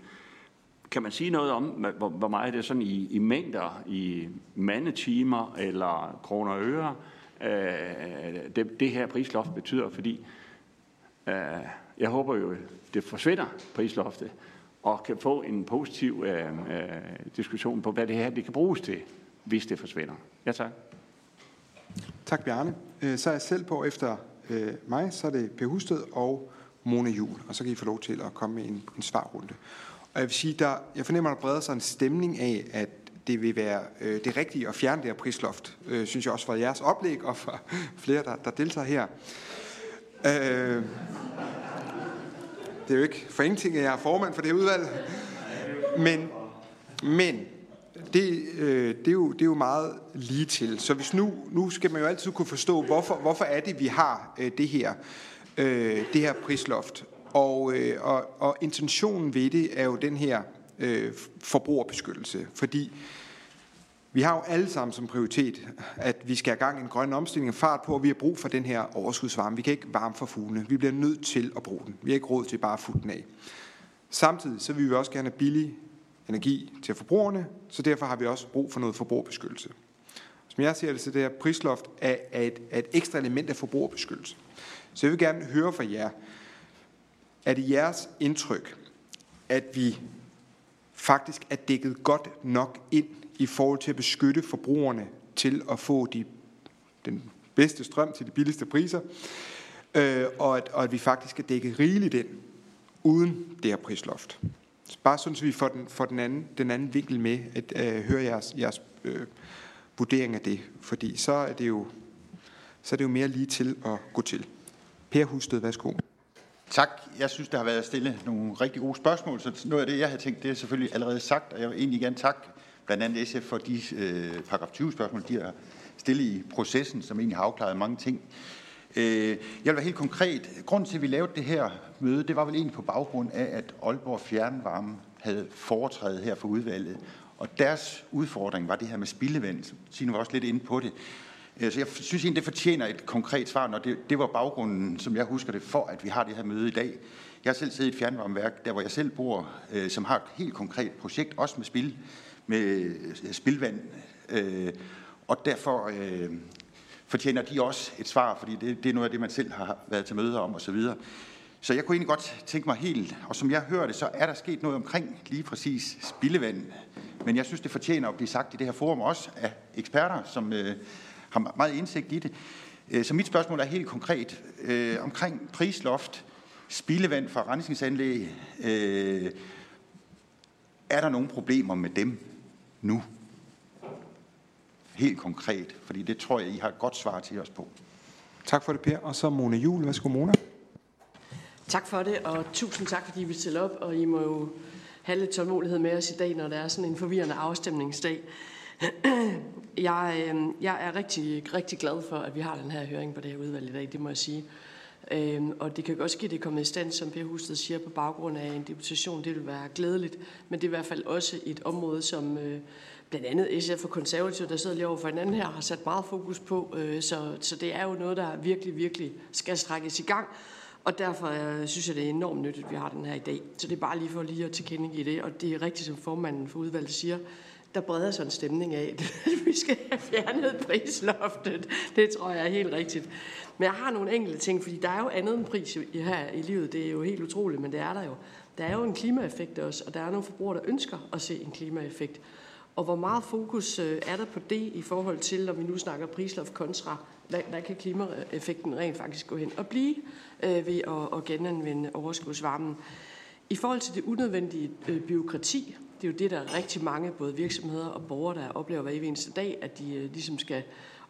Kan man sige noget om, hvor, hvor meget det er sådan i, i mængder, i mandetimer eller kroner og øre, øh, det, det her prisloft betyder? Fordi øh, jeg håber jo, det forsvinder prisloftet, og kan få en positiv øh, øh, diskussion på, hvad det her det kan bruges til, hvis det forsvinder. Ja, tak. Tak, Bjarne. Øh, så er jeg selv på efter øh, mig, så er det Per Husted og Mona Jul, og så kan I få lov til at komme med en, en svarrunde. Og jeg vil sige, der, jeg fornemmer, at der breder sig en stemning af, at det vil være øh, det rigtige at fjerne det her prisloft, øh, synes jeg også fra jeres oplæg og fra flere, der, der deltager her. Øh, det er jo ikke for ingenting, at jeg er formand for det her udvalg. Men, men det, øh, det, er jo, det er jo meget lige til. Så hvis nu, nu skal man jo altid kunne forstå, hvorfor, hvorfor er det, vi har øh, det her øh, det her prisloft. Og, øh, og, og intentionen ved det er jo den her øh, forbrugerbeskyttelse. Fordi vi har jo alle sammen som prioritet, at vi skal have gang i en grøn omstilling og fart på, og vi har brug for den her overskudsvarme. Vi kan ikke varme for fuglene. Vi bliver nødt til at bruge den. Vi har ikke råd til bare at futte den af. Samtidig så vil vi også gerne have billig energi til forbrugerne, så derfor har vi også brug for noget forbrugerbeskyttelse. Som jeg ser det, så det her prisloft er, et, er et ekstra element af forbrugerbeskyttelse. Så jeg vil gerne høre fra jer, er det jeres indtryk, at vi faktisk er dækket godt nok ind i forhold til at beskytte forbrugerne til at få de, den bedste strøm til de billigste priser, øh, og, at, og at vi faktisk er dækket rigeligt ind uden det her prisloft. Bare sådan, så vi får den, får den, anden, den anden vinkel med, at øh, høre jeres, jeres øh, vurdering af det. Fordi så er det jo, så er det jo mere lige til at gå til. Per Husted, værsgo. Tak. Jeg synes, der har været stillet nogle rigtig gode spørgsmål, så noget af det, jeg har tænkt, det er selvfølgelig allerede sagt, og jeg vil egentlig gerne takke blandt andet SF for de øh, paragraf 20 spørgsmål, de har stillet i processen, som egentlig har afklaret mange ting. Øh, jeg vil være helt konkret. Grunden til, at vi lavede det her møde, det var vel egentlig på baggrund af, at Aalborg Fjernvarme havde foretrædet her for udvalget. Og deres udfordring var det her med spildevand. Signe var også lidt inde på det. Øh, så jeg synes egentlig, det fortjener et konkret svar, når det, det var baggrunden, som jeg husker det, for at vi har det her møde i dag. Jeg har selv siddet i et fjernvarmeværk, der hvor jeg selv bor, øh, som har et helt konkret projekt, også med spild, med øh, spildvand. Øh, og derfor øh, fortjener de også et svar, fordi det, det er noget af det, man selv har været til møder om osv. Så jeg kunne egentlig godt tænke mig helt, og som jeg hører det, så er der sket noget omkring lige præcis spildevand. Men jeg synes, det fortjener at blive sagt i det her forum også af eksperter, som øh, har meget indsigt i det. Så mit spørgsmål er helt konkret øh, omkring prisloft, spildevand fra rensningsanlæg. Øh, er der nogle problemer med dem nu? Helt konkret, fordi det tror jeg, I har et godt svar til os på. Tak for det, Per. Og så Mona Jul. Værsgo, Mona. Tak for det, og tusind tak, fordi I vil stille op, og I må jo have lidt tålmodighed med os i dag, når der er sådan en forvirrende afstemningsdag. Jeg, øh, jeg er rigtig, rigtig glad for, at vi har den her høring på det her udvalg i dag, det må jeg sige. Øhm, og det kan også ske, at det er kommet i stand, som Per Husted siger, på baggrund af en deputation. Det vil være glædeligt, men det er i hvert fald også et område, som øh, blandt andet SF og konservative, der sidder lige over for hinanden her, har sat meget fokus på. Øh, så, så det er jo noget, der virkelig, virkelig skal strækkes i gang. Og derfor øh, synes jeg, det er enormt nyttigt, at vi har den her i dag. Så det er bare lige for lige at tilkendegive det. Og det er rigtigt, som formanden for udvalget siger, der breder sig en stemning af, at vi skal have fjernet prisloftet. Det tror jeg er helt rigtigt. Men jeg har nogle enkelte ting, fordi der er jo andet end pris her i livet. Det er jo helt utroligt, men det er der jo. Der er jo en klimaeffekt også, og der er nogle forbrugere, der ønsker at se en klimaeffekt. Og hvor meget fokus øh, er der på det i forhold til, når vi nu snakker prisloft kontra, hvad, hvad kan klimaeffekten rent faktisk gå hen og blive øh, ved at, at genanvende overskudsvarmen? I forhold til det unødvendige øh, byråkrati, det er jo det, der er rigtig mange, både virksomheder og borgere, der oplever hver eneste dag, at de øh, ligesom skal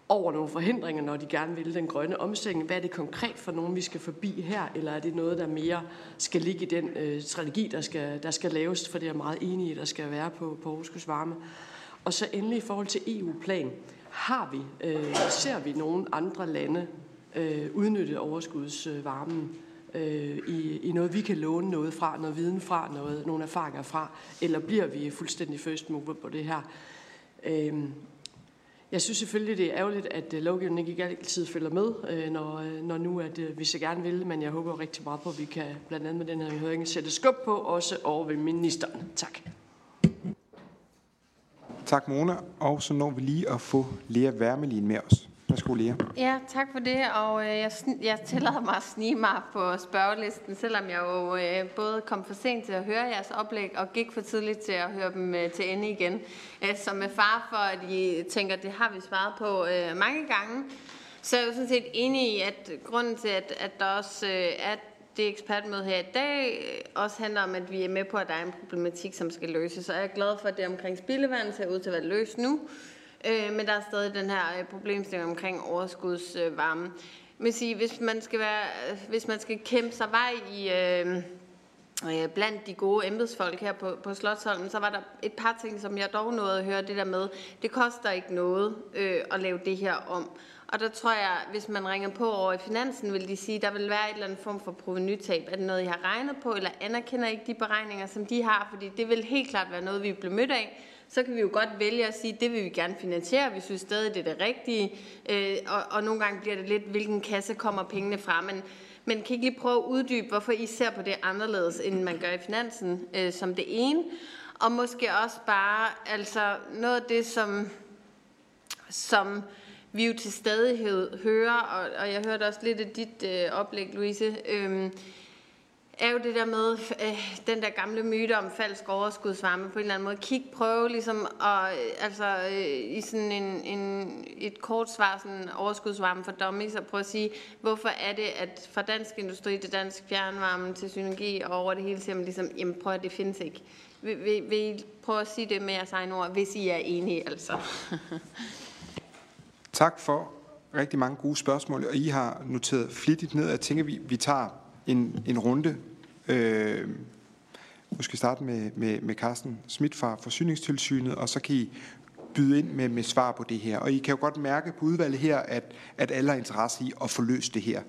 over nogle forhindringer, når de gerne vil den grønne omstilling. Hvad er det konkret for nogen, vi skal forbi her, eller er det noget, der mere skal ligge i den øh, strategi, der skal, der skal laves, for det er jeg meget enig i, der skal være på, på varme. Og så endelig i forhold til EU-plan, har vi, øh, ser vi nogle andre lande øh, udnytte overskudsvarmen øh, i, i noget, vi kan låne noget fra, noget viden fra, noget, nogle erfaringer fra, eller bliver vi fuldstændig first mover på det her? Øh, jeg synes selvfølgelig, det er ærgerligt, at øh, lovgivningen ikke altid følger med, øh, når, øh, når nu at øh, vi så gerne vil, men jeg håber rigtig meget på, at vi kan blandt andet med den her høring sætte skub på, også over ved ministeren. Tak. Tak, Mona. Og så når vi lige at få Lea Wermelin med os. Værsgo, Lea. Ja, tak for det. Og øh, jeg, jeg tillader mig at snige mig på spørgelisten, selvom jeg jo øh, både kom for sent til at høre jeres oplæg, og gik for tidligt til at høre dem øh, til ende igen. Øh, så med far for, at I tænker, det har vi svaret på øh, mange gange, så er jeg jo sådan set enig i, at grunden til, at, at der også øh, er det ekspertmøde her i dag øh, også handler om, at vi er med på, at der er en problematik, som skal løses. Så jeg er glad for, at det omkring spildevand ser ud til at være løst nu. Øh, men der er stadig den her øh, problemstilling omkring overskudsvarme. Øh, men sige, hvis man skal være, øh, hvis man skal kæmpe sig vej i øh, blandt de gode embedsfolk her på, på Slottsholmen, så var der et par ting, som jeg dog nåede at høre det der med, det koster ikke noget øh, at lave det her om. Og der tror jeg, hvis man ringer på over i finansen, vil de sige, at der vil være et eller andet form for provenytab. Er det noget, I har regnet på, eller anerkender ikke de beregninger, som de har? Fordi det vil helt klart være noget, vi bliver mødt af så kan vi jo godt vælge at sige, at det vil vi gerne finansiere, vi synes stadig, det er det rigtige. Øh, og, og nogle gange bliver det lidt, hvilken kasse kommer pengene fra. Men, men kan I ikke lige prøve at uddybe, hvorfor I ser på det anderledes, end man gør i finansen øh, som det ene? Og måske også bare altså noget af det, som, som vi jo til stadighed hører, og, og jeg hørte også lidt af dit øh, oplæg, Louise, øh, er jo det der med øh, den der gamle myte om falsk overskudsvarme på en eller anden måde. Kig, prøve ligesom og, øh, altså øh, i sådan en, en, et kort svar, sådan overskudsvarme for dummies, og prøve at sige, hvorfor er det, at fra dansk industri til dansk fjernvarme til synergi og over det hele siger man ligesom, jamen prøv at det findes ikke. Vil, vil, vil I prøve at sige det med jeres egne ord, hvis I er enige altså? tak for rigtig mange gode spørgsmål, og I har noteret flittigt ned. Jeg tænker, vi, vi tager en, en runde. Øh, måske starte med, med, med Carsten Schmidt fra Forsyningstilsynet, og så kan I byde ind med, med svar på det her. Og I kan jo godt mærke på udvalget her, at, at alle har interesse i at få løst det her.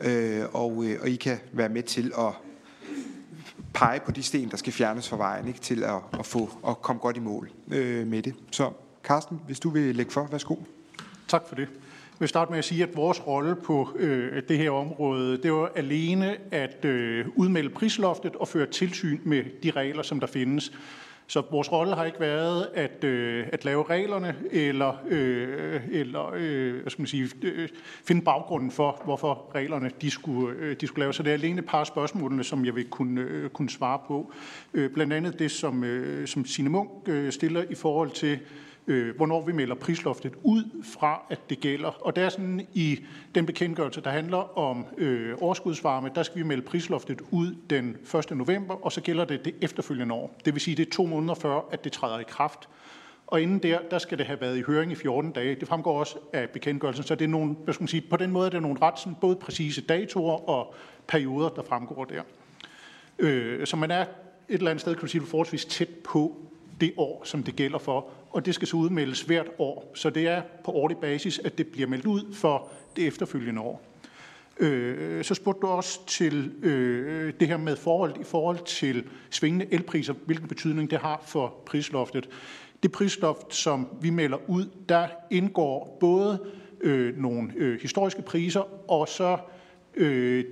Øh, og, øh, og I kan være med til at pege på de sten, der skal fjernes fra vejen, ikke, til at, at, få, at komme godt i mål øh, med det. Så Carsten, hvis du vil lægge for, værsgo. Tak for det. Jeg vil starte med at sige, at vores rolle på øh, det her område, det var alene at øh, udmelde prisloftet og føre tilsyn med de regler, som der findes. Så vores rolle har ikke været at, øh, at lave reglerne eller, øh, eller øh, hvad skal man sige, øh, finde baggrunden for, hvorfor reglerne de skulle, øh, de skulle lave. Så det er alene et par af spørgsmålene, som jeg vil kunne, øh, kunne svare på. Øh, blandt andet det, som, øh, som Signe Munk øh, stiller i forhold til, øh, hvornår vi melder prisloftet ud fra, at det gælder. Og det er sådan i den bekendtgørelse, der handler om øh, overskudsvarme, der skal vi melde prisloftet ud den 1. november, og så gælder det det efterfølgende år. Det vil sige, det er to måneder før, at det træder i kraft. Og inden der, der skal det have været i høring i 14 dage. Det fremgår også af bekendtgørelsen, så det er nogle, hvad skal man sige, på den måde er det nogle ret sådan, både præcise datoer og perioder, der fremgår der. Øh, så man er et eller andet sted, kan du sige, forholdsvis tæt på det år, som det gælder for, og det skal så udmeldes hvert år. Så det er på årlig basis, at det bliver meldt ud for det efterfølgende år. Øh, så spurgte du også til øh, det her med forhold i forhold til svingende elpriser, hvilken betydning det har for prisloftet. Det prisloft, som vi melder ud, der indgår både øh, nogle øh, historiske priser og så øh,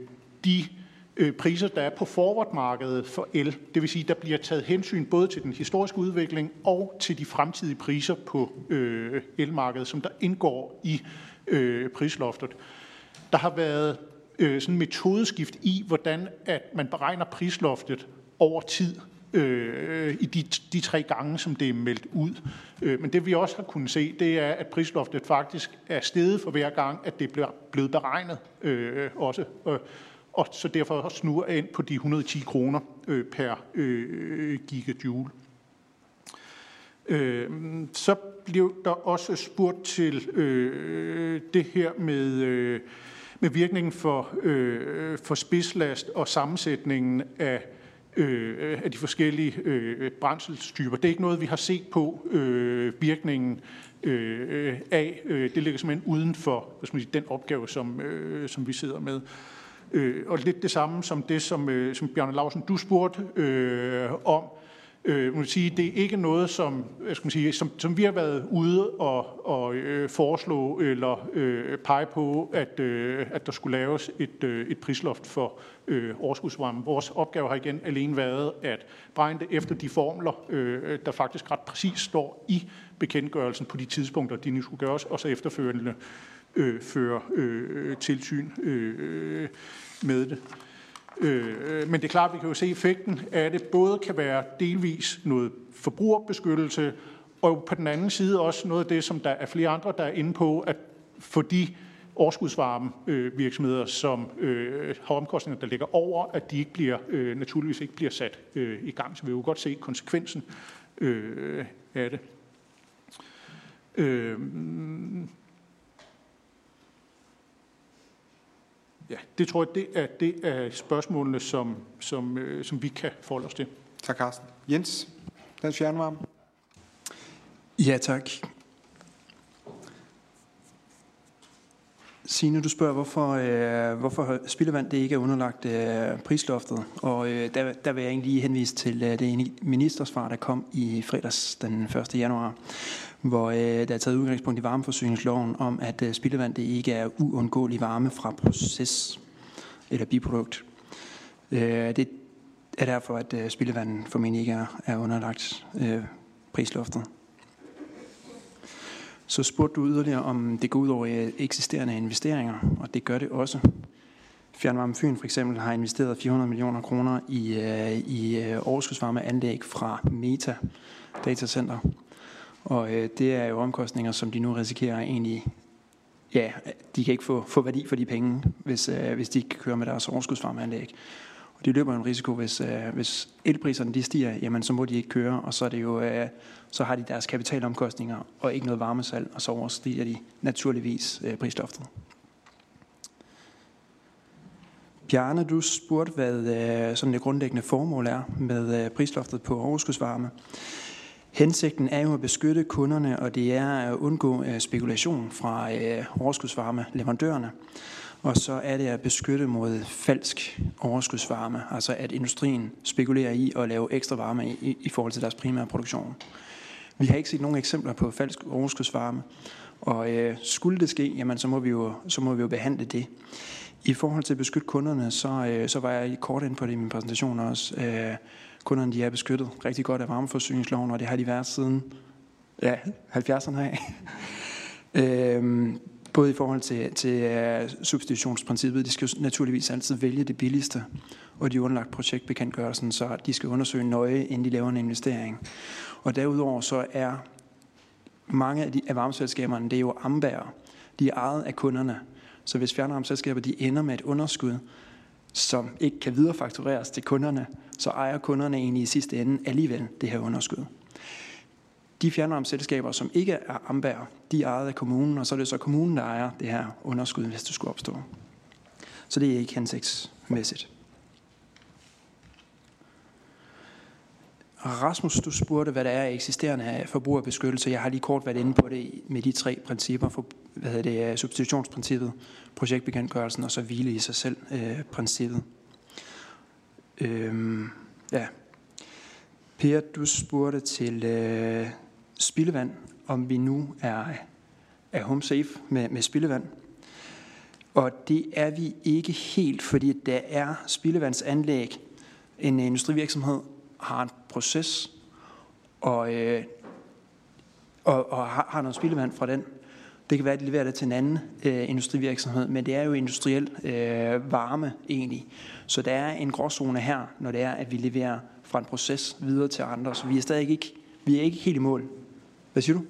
de øh, Øh, priser, der er på forwardmarkedet for el. Det vil sige, der bliver taget hensyn både til den historiske udvikling og til de fremtidige priser på øh, elmarkedet, som der indgår i øh, prisloftet. Der har været øh, sådan metodeskift i, hvordan at man beregner prisloftet over tid øh, i de, de tre gange, som det er meldt ud. Øh, men det vi også har kunnet se, det er, at prisloftet faktisk er steget for hver gang, at det bliver blevet beregnet øh, også. Øh, og så derfor snur ind på de 110 kroner øh, per øh, gigajoule. Øh, så blev der også spurgt til øh, det her med, øh, med virkningen for, øh, for spidslast og sammensætningen af, øh, af de forskellige øh, brændselstyper. Det er ikke noget, vi har set på øh, virkningen øh, af. Øh, det ligger simpelthen uden for hvad skal man sige, den opgave, som, øh, som vi sidder med. Øh, Øh, og lidt det samme som det, som, øh, som Bjarne Lausen, du spurgte øh, om. Øh, man sige, det er ikke noget, som, jeg skal sige, som, som vi har været ude og, og øh, foreslå eller øh, pege på, at, øh, at der skulle laves et, øh, et prisloft for øh, overskudsvarme. Vores opgave har igen alene været at beregne det efter de formler, øh, der faktisk ret præcis står i bekendtgørelsen på de tidspunkter, de nu skulle gøres, og så efterfølgende øh, Øh, føre øh, tilsyn øh, med det. Øh, men det er klart, at vi kan jo se effekten af det. Både kan være delvis noget forbrugerbeskyttelse, og på den anden side også noget af det, som der er flere andre, der er inde på, at for de overskudsvarme øh, virksomheder, som øh, har omkostninger, der ligger over, at de ikke bliver, øh, naturligvis ikke bliver sat øh, i gang. Så vi vil jo godt se konsekvensen øh, af det. Øh, ja, det tror jeg, det er, det er spørgsmålene, som, som, øh, som vi kan forholde os til. Tak, Carsten. Jens, Dansk Fjernvarme. Ja, tak. Signe, du spørger, hvorfor, øh, hvorfor spildevand det ikke er underlagt øh, prisloftet. Og øh, der, der vil jeg egentlig henvise til øh, det ministersvar, der kom i fredags den 1. januar, hvor øh, der er taget udgangspunkt i varmeforsyningsloven om, at øh, spildevand det ikke er uundgåelig varme fra proces eller biprodukt. Øh, det er derfor, at øh, spildevand formentlig ikke er, er underlagt øh, prisloftet. Så spurgte du yderligere, om det går ud over øh, eksisterende investeringer, og det gør det også. Fjernvarme Fyn for eksempel har investeret 400 millioner kroner i, øh, i øh, overskudsvarmeanlæg fra Meta Datacenter. Og øh, det er jo omkostninger, som de nu risikerer egentlig, ja, de kan ikke få, få værdi for de penge, hvis, øh, hvis de ikke kan køre med deres overskudsvarmeanlæg de løber en risiko, hvis, øh, hvis elpriserne de stiger, jamen så må de ikke køre, og så, er det jo, øh, så har de deres kapitalomkostninger og ikke noget varmesalg, og så overstiger de naturligvis øh, prisloftet. Bjarne, du spurgte, hvad øh, sådan det grundlæggende formål er med øh, prisloftet på overskudsvarme. Hensigten er jo at beskytte kunderne, og det er at undgå øh, spekulation fra øh, overskudsvarme leverandørerne. Og så er det at beskytte mod falsk overskudsvarme, altså at industrien spekulerer i at lave ekstra varme i, i forhold til deres primære produktion. Vi har ikke set nogen eksempler på falsk overskudsvarme, og øh, skulle det ske, jamen, så, må vi jo, så må vi jo behandle det. I forhold til at beskytte kunderne, så, øh, så var jeg kort ind på det i min præsentation også. Øh, kunderne de er beskyttet rigtig godt af varmeforsyningsloven, og det har de været siden ja, 70'erne af. øh, både i forhold til, til uh, substitutionsprincippet, de skal jo naturligvis altid vælge det billigste, og de er underlagt projektbekendtgørelsen, så de skal undersøge nøje, inden de laver en investering. Og derudover så er mange af, de, af varmeselskaberne, det er jo ambærer. De er ejet af kunderne. Så hvis fjernvarmeselskaber de ender med et underskud, som ikke kan viderefaktureres til kunderne, så ejer kunderne egentlig i sidste ende alligevel det her underskud. De fjernvarmeselskaber, som ikke er ambærer, de er ejet af kommunen, og så er det så kommunen, der ejer det her underskud, hvis det skulle opstå. Så det er ikke hensigtsmæssigt. Rasmus, du spurgte, hvad der er eksisterende af forbrugerbeskyttelse. Jeg har lige kort været inde på det med de tre principper, for, hvad hedder det, øh, substitutionsprincippet, projektbekendtgørelsen og så hvile i sig selv øh, princippet. Øhm, ja. Per, du spurgte til øh, spildevand, om vi nu er, er home safe med, med spildevand. Og det er vi ikke helt, fordi der er spildevandsanlæg, en industrivirksomhed har en proces og, øh, og, og har, har noget spildevand fra den. Det kan være, at de leverer det til en anden øh, industrivirksomhed, men det er jo industriel øh, varme egentlig. Så der er en gråzone her, når det er, at vi leverer fra en proces videre til andre. Så vi er stadig ikke, vi er ikke helt i mål. Hvad siger du?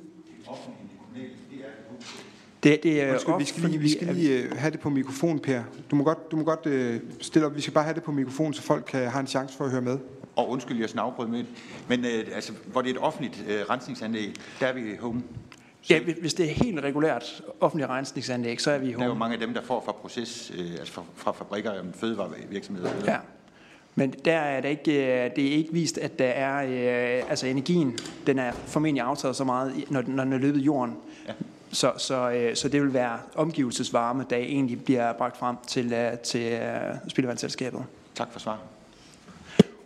Det, det er Undskyld, vi skal lige, vi skal lige uh, have det på mikrofon, Per. Du må godt, du må godt uh, stille op. Vi skal bare have det på mikrofon, så folk kan, har en chance for at høre med. Og undskyld, jeg snavbrød med Men uh, altså, hvor det er et offentligt uh, rensningsanlæg, der er vi home. Ja, hvis det er helt regulært offentligt rensningsanlæg, så er vi home. Der er jo mange af dem, der får fra proces, uh, altså fra, fra fabrikker og fødevarevirksomheder. Ja. Men der er det ikke, det er ikke vist, at der er, øh, altså energien, den er formentlig aftaget så meget, når, når den er løbet jorden. Ja. Så, så, øh, så det vil være omgivelsesvarme, der egentlig bliver bragt frem til, øh, til øh, spildevandsselskabet. Tak for svar.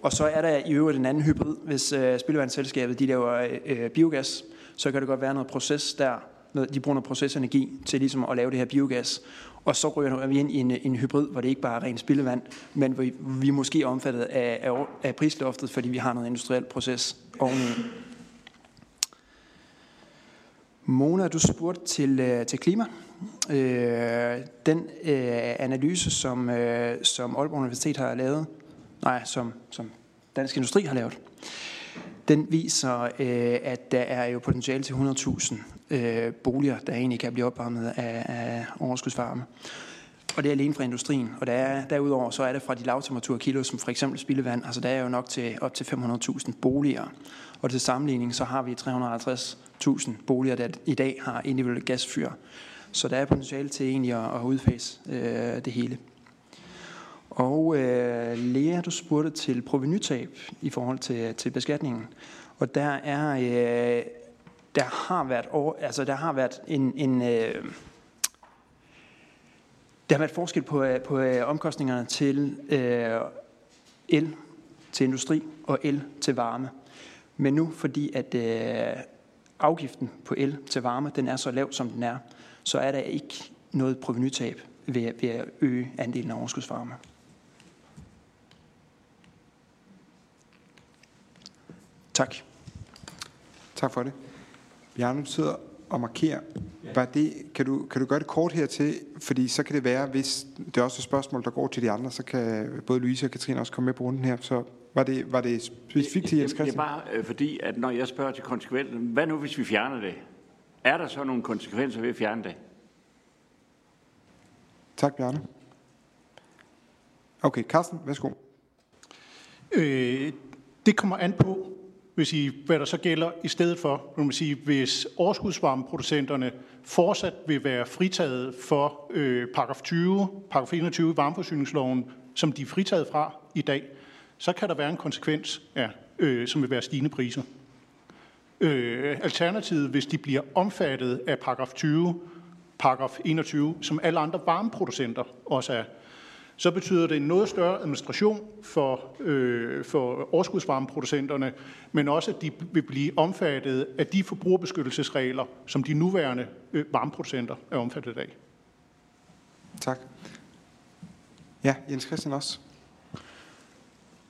Og så er der i øvrigt en anden hybrid. Hvis øh, spildevandsselskabet de laver øh, øh, biogas, så kan det godt være noget proces der. Noget, de bruger noget procesenergi til ligesom at lave det her biogas. Og så ryger vi ind i en, en hybrid, hvor det ikke bare er rent spildevand, men hvor vi, vi måske er omfattet af, af, af prisloftet, fordi vi har noget industriel proces oveni. Mona, du spurgte til, øh, til klima. Øh, den øh, analyse, som, øh, som Aalborg Universitet har lavet, nej, som, som Dansk Industri har lavet, den viser, øh, at der er jo potentiale til 100.000 øh, boliger, der egentlig kan blive opvarmet af, af overskudsvarme. Og det er alene fra industrien. Og der er, derudover så er det fra de lavtemperaturkilder, som for eksempel spildevand. Altså der er jo nok til op til 500.000 boliger. Og til sammenligning så har vi 350.000 boliger, der i dag har individuelle gasfyr. Så der er potentiale til egentlig at, at udfase øh, det hele. Og øh, Lea, du spurgte til provenytab i forhold til, til beskatningen. Og der er øh, der har været over, altså der har været en, en øh, der har været forskel på, øh, på øh, omkostningerne til øh, el til industri og el til varme. Men nu, fordi at øh, afgiften på el til varme, den er så lav, som den er, så er der ikke noget provenytab ved, ved at øge andelen af overskudsvarme. Tak. Tak for det. Bjarne, du sidder og markerer. Var det, kan, du, kan du gøre det kort hertil? Fordi så kan det være, hvis det er også et spørgsmål, der går til de andre, så kan både Louise og Katrine også komme med på runden her. Så var det, var det specifikt til Jens Christian? Det er bare øh, fordi, at når jeg spørger til konsekvenser, hvad nu hvis vi fjerner det? Er der så nogle konsekvenser ved at fjerne det? Tak, Bjarne. Okay, Carsten, værsgo. Øh, det kommer an på, hvis sige, hvad der så gælder i stedet for, Man man sige, hvis overskudsvarmeproducenterne fortsat vil være fritaget for øh, paragraf 20, paragraf 21 i varmeforsyningsloven, som de er fritaget fra i dag, så kan der være en konsekvens, ja, øh, som vil være stigende priser. Øh, alternativet, hvis de bliver omfattet af paragraf 20, paragraf 21, som alle andre varmeproducenter også er, så betyder det en noget større administration for, øh, for overskudsvarmeproducenterne, men også at de vil blive omfattet af de forbrugerbeskyttelsesregler, som de nuværende øh, varmeproducenter er omfattet af. Tak. Ja, Jens Christian også.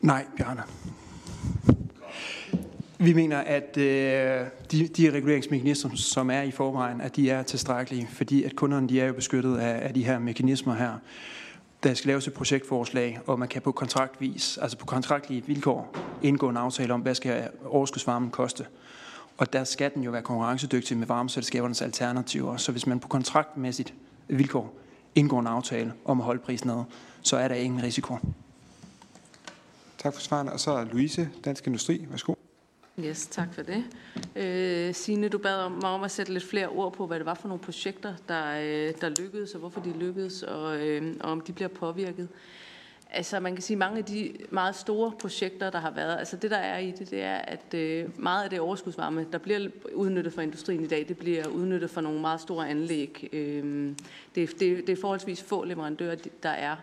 Nej, Bjarne. Vi mener, at øh, de, de reguleringsmekanismer, som er i forvejen, at de er tilstrækkelige, fordi at kunderne de er jo beskyttet af, af de her mekanismer her. Der skal laves et projektforslag, og man kan på kontraktvis, altså på kontraktlige vilkår, indgå en aftale om, hvad skal overskudsvarmen koste. Og der skal den jo være konkurrencedygtig med varmeselskabernes alternativer. Så hvis man på kontraktmæssigt vilkår indgår en aftale om at holde prisen ned, så er der ingen risiko. Tak for svaren. Og så er Louise, Dansk Industri. Værsgo. Yes, tak for det. Øh, Signe, du bad om, mig om at sætte lidt flere ord på, hvad det var for nogle projekter, der, øh, der lykkedes, og hvorfor de lykkedes, og, øh, og om de bliver påvirket. Altså man kan sige, mange af de meget store projekter, der har været, altså det der er i det, det er, at øh, meget af det overskudsvarme, der bliver udnyttet for industrien i dag, det bliver udnyttet for nogle meget store anlæg. Øh, det, det, det er forholdsvis få leverandører, der er.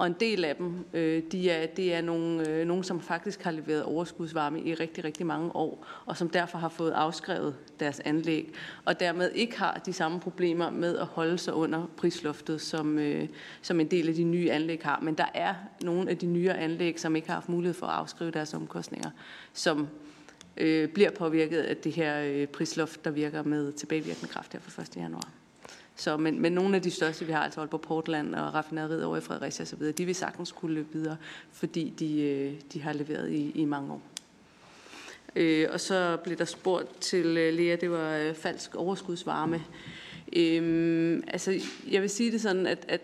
Og en del af dem, øh, de er, det er nogle, øh, nogen, som faktisk har leveret overskudsvarme i rigtig, rigtig mange år, og som derfor har fået afskrevet deres anlæg, og dermed ikke har de samme problemer med at holde sig under prisloftet, som, øh, som en del af de nye anlæg har. Men der er nogle af de nye anlæg, som ikke har haft mulighed for at afskrive deres omkostninger, som øh, bliver påvirket af det her øh, prisloft, der virker med tilbagevirkende kraft her fra 1. januar. Så, men, men nogle af de største, vi har, altså på Portland og raffinaderiet over i Fredericia osv., de vil sagtens kunne løbe videre, fordi de, øh, de har leveret i, i mange år. Øh, og så blev der spurgt til øh, Lea, det var øh, falsk overskudsvarme. Øh, altså, jeg vil sige det sådan, at, at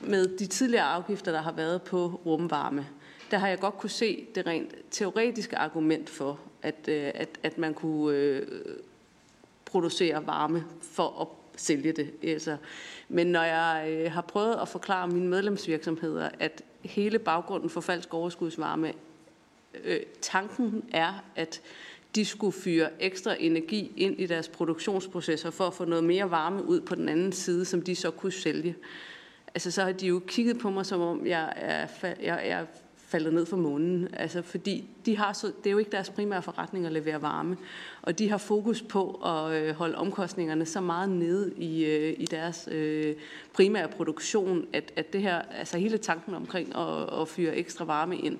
med de tidligere afgifter, der har været på rumvarme, der har jeg godt kunne se det rent teoretiske argument for, at, øh, at, at man kunne øh, producere varme for at sælge det. Altså. Men når jeg øh, har prøvet at forklare mine medlemsvirksomheder, at hele baggrunden for falsk overskudsvarme, øh, tanken er, at de skulle fyre ekstra energi ind i deres produktionsprocesser for at få noget mere varme ud på den anden side, som de så kunne sælge. Altså så har de jo kigget på mig, som om jeg er, jeg er faldet ned fra månen. Altså, fordi de har så, det er jo ikke deres primære forretning at levere varme, og de har fokus på at øh, holde omkostningerne så meget nede i, øh, i deres øh, primære produktion, at, at det her, altså hele tanken omkring at, at fyre ekstra varme ind,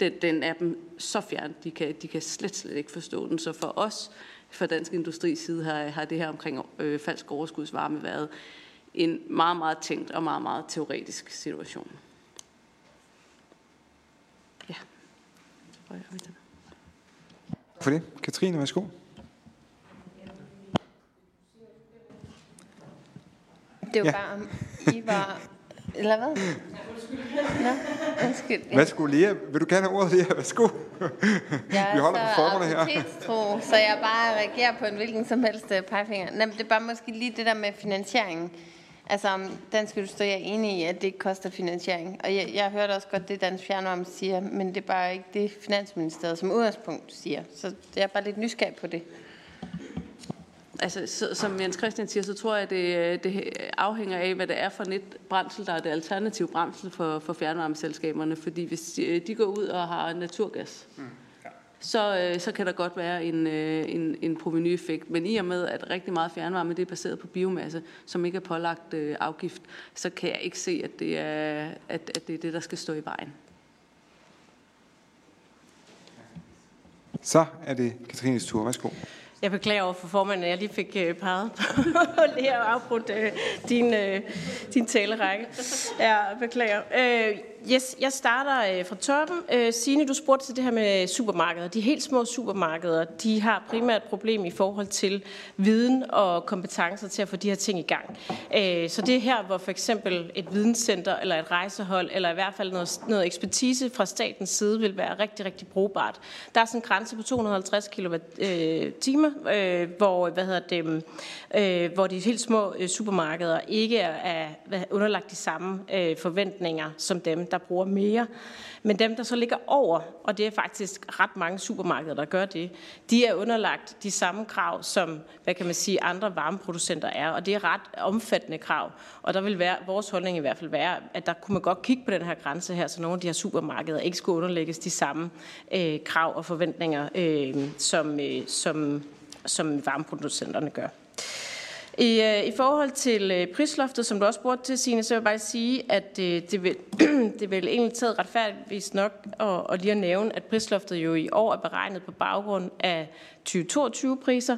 den, den er dem så fjern, de kan, de kan slet, slet ikke forstå den. Så for os, fra Dansk Industris side, har, har det her omkring øh, falsk overskudsvarme været en meget, meget tænkt og meget, meget teoretisk situation. For det. Katrine, værsgo. Det var ja. bare, I var... Eller hvad? Nå, undskyld. Ja. Værsgo, Lea. Vil du gerne have ordet, Lea? Værsgo. Jeg Vi holder på formerne her. Tro, så jeg bare reagerer på en hvilken som helst øh, pegefinger. Nej, det er bare måske lige det der med finansieringen. Altså Dansk Industri er enig i, at det ikke koster finansiering. Og jeg, jeg hørte også godt det, Dansk Fjernvarme siger, men det er bare ikke det, Finansministeriet som udgangspunkt siger. Så jeg er bare lidt nysgerrig på det. Altså, så, som Jens Christian siger, så tror jeg, at det, det afhænger af, hvad det er for net brændsel, der er det alternative brændsel for, for fjernvarmeselskaberne. Fordi hvis de, de går ud og har naturgas, mm så, øh, så kan der godt være en, øh, en, en provenyeffekt. Men i og med, at rigtig meget fjernvarme det er baseret på biomasse, som ikke er pålagt øh, afgift, så kan jeg ikke se, at det, er, at, at det er det, der skal stå i vejen. Så er det Katrines tur. Værsgo. Jeg beklager over for formanden, at jeg lige fik øh, peget på det og afbrudt øh, din, øh, din talerække. Jeg beklager. Øh, yes, jeg starter øh, fra toppen. Øh, Signe, du spurgte til det her med supermarkeder. De helt små supermarkeder, de har primært et problem i forhold til viden og kompetencer til at få de her ting i gang. Øh, så det er her, hvor for eksempel et videnscenter eller et rejsehold, eller i hvert fald noget, noget ekspertise fra statens side, vil være rigtig, rigtig brugbart. Der er sådan en grænse på 250 kWh, øh, timer, øh, hvor, hvad hedder det, øh, hvor de helt små øh, supermarkeder ikke er, er underlagt de samme øh, forventninger som dem, der bruger mere. Men dem, der så ligger over, og det er faktisk ret mange supermarkeder, der gør det, de er underlagt de samme krav, som hvad kan man sige, andre varmeproducenter er. Og det er ret omfattende krav. Og der vil være, vores holdning i hvert fald være, at der kunne man godt kigge på den her grænse her, så nogle af de her supermarkeder ikke skulle underlægges de samme øh, krav og forventninger, øh, som, øh, som, som varmeproducenterne gør. I, øh, I forhold til øh, prisloftet, som du også spurgte til, Signe, så vil jeg bare sige, at øh, det vil, det vil egentlig taget retfærdigvis nok at, at lige at nævne, at prisloftet jo i år er beregnet på baggrund af 2022-priser.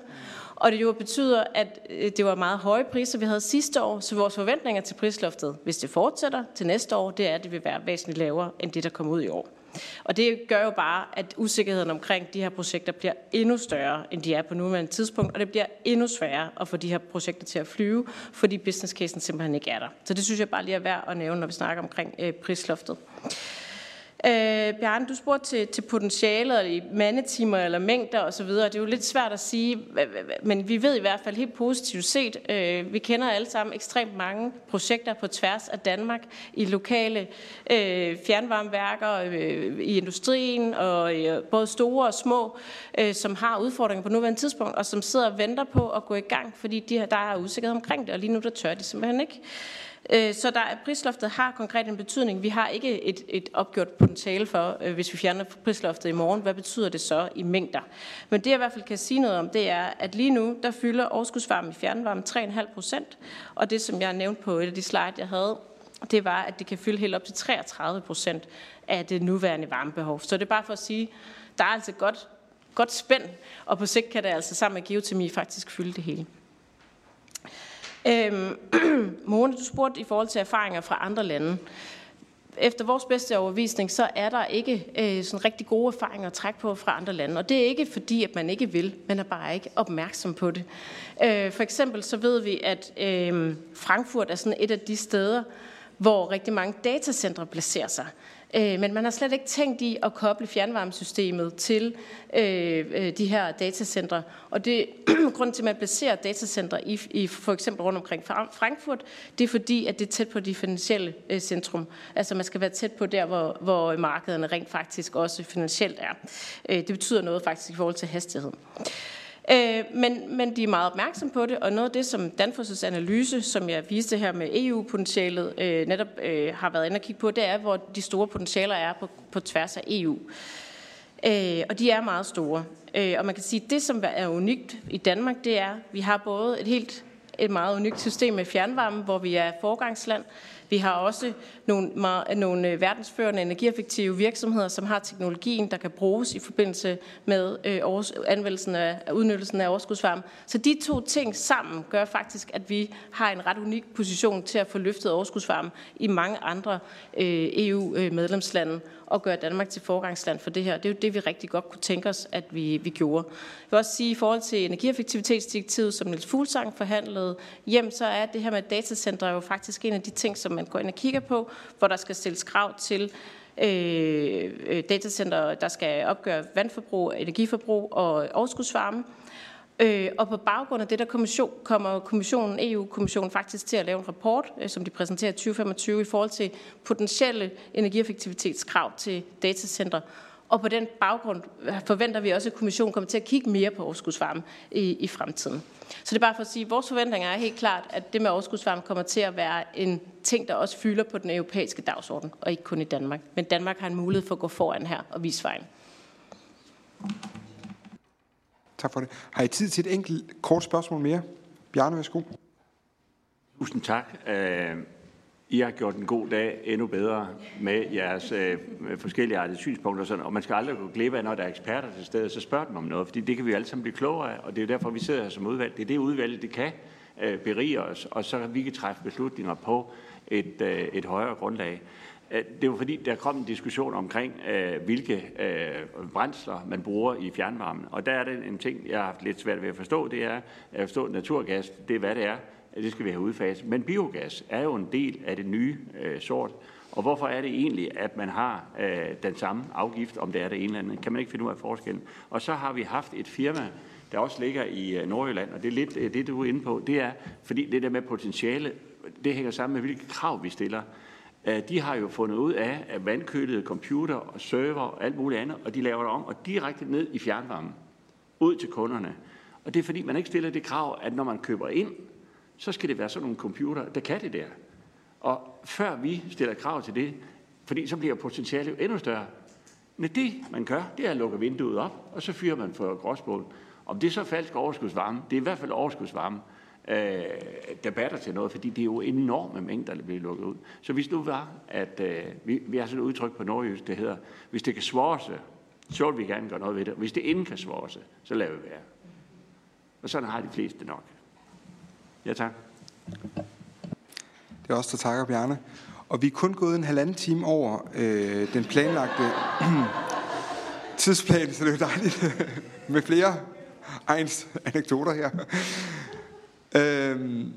Og det jo betyder, at øh, det var meget høje priser, vi havde sidste år, så vores forventninger til prisloftet, hvis det fortsætter til næste år, det er, at det vil være væsentligt lavere end det, der kommer ud i år. Og det gør jo bare, at usikkerheden omkring de her projekter bliver endnu større, end de er på nuværende tidspunkt, og det bliver endnu sværere at få de her projekter til at flyve, fordi business casen simpelthen ikke er der. Så det synes jeg bare lige er værd at nævne, når vi snakker omkring øh, prisloftet. Øh, Bjarne, du spurgte til, til potentialet i mandetimer eller mængder osv. Det er jo lidt svært at sige, men vi ved i hvert fald helt positivt set, øh, vi kender alle sammen ekstremt mange projekter på tværs af Danmark i lokale øh, fjernvarmeværker, øh, i industrien, og øh, både store og små, øh, som har udfordringer på nuværende tidspunkt, og som sidder og venter på at gå i gang, fordi de, der er usikkerhed omkring det, og lige nu der tør de simpelthen ikke. Øh, så der, prisloftet har konkret en betydning. Vi har ikke et, et opgjort potentiale for, øh, hvis vi fjerner prisloftet i morgen, hvad betyder det så i mængder? Men det jeg i hvert fald kan sige noget om, det er, at lige nu, der fylder overskudsvarme i fjernvarme 3,5 procent, og det som jeg nævnte på et af de slide, jeg havde, det var, at det kan fylde helt op til 33 procent af det nuværende varmebehov. Så det er bare for at sige, der er altså godt, godt spænd, og på sigt kan det altså sammen med geotermi faktisk fylde det hele. Øhm, Mone, du spurgte i forhold til erfaringer fra andre lande. Efter vores bedste overvisning, så er der ikke øh, sådan rigtig gode erfaringer at trække på fra andre lande. Og det er ikke fordi, at man ikke vil, man er bare ikke opmærksom på det. Øh, for eksempel så ved vi, at øh, Frankfurt er sådan et af de steder, hvor rigtig mange datacentre placerer sig. Øh, men man har slet ikke tænkt i at koble fjernvarmesystemet til øh, øh de her datacentre. Og det grund til, at man placerer datacentre i, i for eksempel rundt omkring Frankfurt, det er fordi, at det er tæt på det finansielle øh, centrum. Altså man skal være tæt på der, hvor, hvor markederne rent faktisk også finansielt er. Øh, det betyder noget faktisk i forhold til hastighed. Øh, men, men de er meget opmærksom på det, og noget af det, som Danfoss' analyse, som jeg viste her med EU-potentialet, øh, netop øh, har været inde og kigge på, det er, hvor de store potentialer er på, på tværs af EU. Øh, og de er meget store. Øh, og man kan sige, at det, som er unikt i Danmark, det er, at vi har både et helt et meget unikt system med fjernvarme, hvor vi er forgangsland, vi har også nogle, nogle øh, verdensførende energieffektive virksomheder, som har teknologien, der kan bruges i forbindelse med øh, anvendelsen af, udnyttelsen af overskudsvarme. Så de to ting sammen gør faktisk, at vi har en ret unik position til at få løftet overskudsvarme i mange andre øh, EU-medlemslande øh, og gøre Danmark til forgangsland for det her. Det er jo det, vi rigtig godt kunne tænke os, at vi, vi gjorde. Jeg vil også sige, i forhold til energieffektivitetsdirektivet, som Niels Fuglsang forhandlede hjem, så er det her med datacenter jo faktisk en af de ting, som man går ind og kigger på, hvor der skal stilles krav til øh, øh datacenter, der skal opgøre vandforbrug, energiforbrug og overskudsvarme. Øh, og på baggrund af det, der kommission, kommer kommissionen, EU-kommissionen faktisk til at lave en rapport, øh, som de præsenterer 2025 i forhold til potentielle energieffektivitetskrav til datacenter. Og på den baggrund øh, forventer vi også, at kommissionen kommer til at kigge mere på overskudsvarme i, i fremtiden. Så det er bare for at sige, at vores forventninger er helt klart, at det med overskudsvarme kommer til at være en ting, der også fylder på den europæiske dagsorden, og ikke kun i Danmark. Men Danmark har en mulighed for at gå foran her og vise vejen. Tak for det. Har I tid til et enkelt kort spørgsmål mere? Bjarne, værsgo. Tusind tak. Øh, I har gjort en god dag endnu bedre med jeres øh, forskellige artige synspunkter. Sådan, og man skal aldrig gå glip af, når der er eksperter til stede, så spørg dem om noget, fordi det kan vi alle sammen blive klogere af, og det er derfor, vi sidder her som udvalg. Det er det udvalg, det kan øh, berige os, og så vi kan træffe beslutninger på et, øh, et højere grundlag. Øh, det er fordi, der kom en diskussion omkring, øh, hvilke øh, brændsler man bruger i fjernvarmen. Og der er det en ting, jeg har haft lidt svært ved at forstå, det er at forstå naturgas, det er hvad det er, det skal vi have udfaset. Men biogas er jo en del af det nye sort. Og hvorfor er det egentlig, at man har øh, den samme afgift, om det er det ene eller andet? Kan man ikke finde ud af forskellen? Og så har vi haft et firma, der også ligger i øh, Nordjylland, og det er lidt det, du er inde på, det er, fordi det der med potentiale, det hænger sammen med, hvilke krav vi stiller. Øh, de har jo fundet ud af, at vandkølede computer og server og alt muligt andet, og de laver det om og direkte ned i fjernvarmen, ud til kunderne. Og det er fordi, man ikke stiller det krav, at når man køber ind, så skal det være sådan nogle computer, der kan det der. Og før vi stiller krav til det, fordi så bliver potentialet jo endnu større. Men det, man gør, det er at lukke vinduet op, og så fyrer man for gråsbål. Om det er så falsk overskudsvarme, det er i hvert fald overskudsvarme, øh, debatter til noget, fordi det er jo enorme mængder, der bliver lukket ud. Så hvis nu var, at øh, vi, vi har sådan et udtryk på nordjysk, det hedder, hvis det kan svårse, så vil vi gerne gøre noget ved det. Hvis det ikke kan svårse, så lader vi være. Og sådan har de fleste nok. Ja, tak. Det er også der takker, Bjarne. Og vi er kun gået en halvanden time over øh, den planlagte tidsplan, så det er jo dejligt med flere egens anekdoter her. Øhm,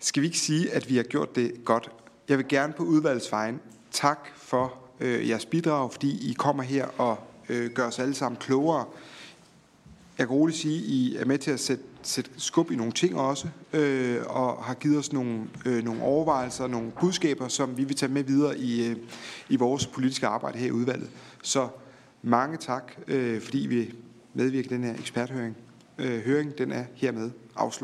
skal vi ikke sige, at vi har gjort det godt? Jeg vil gerne på udvalgsvejen tak for øh, jeres bidrag, fordi I kommer her og øh, gør os alle sammen klogere. Jeg kan roligt sige, at I er med til at sætte, sætte skub i nogle ting også, øh, og har givet os nogle, øh, nogle overvejelser, nogle budskaber, som vi vil tage med videre i, øh, i vores politiske arbejde her i udvalget. Så mange tak, øh, fordi vi medvirker i den her eksperthøring. Øh, høring, den er hermed afsluttet.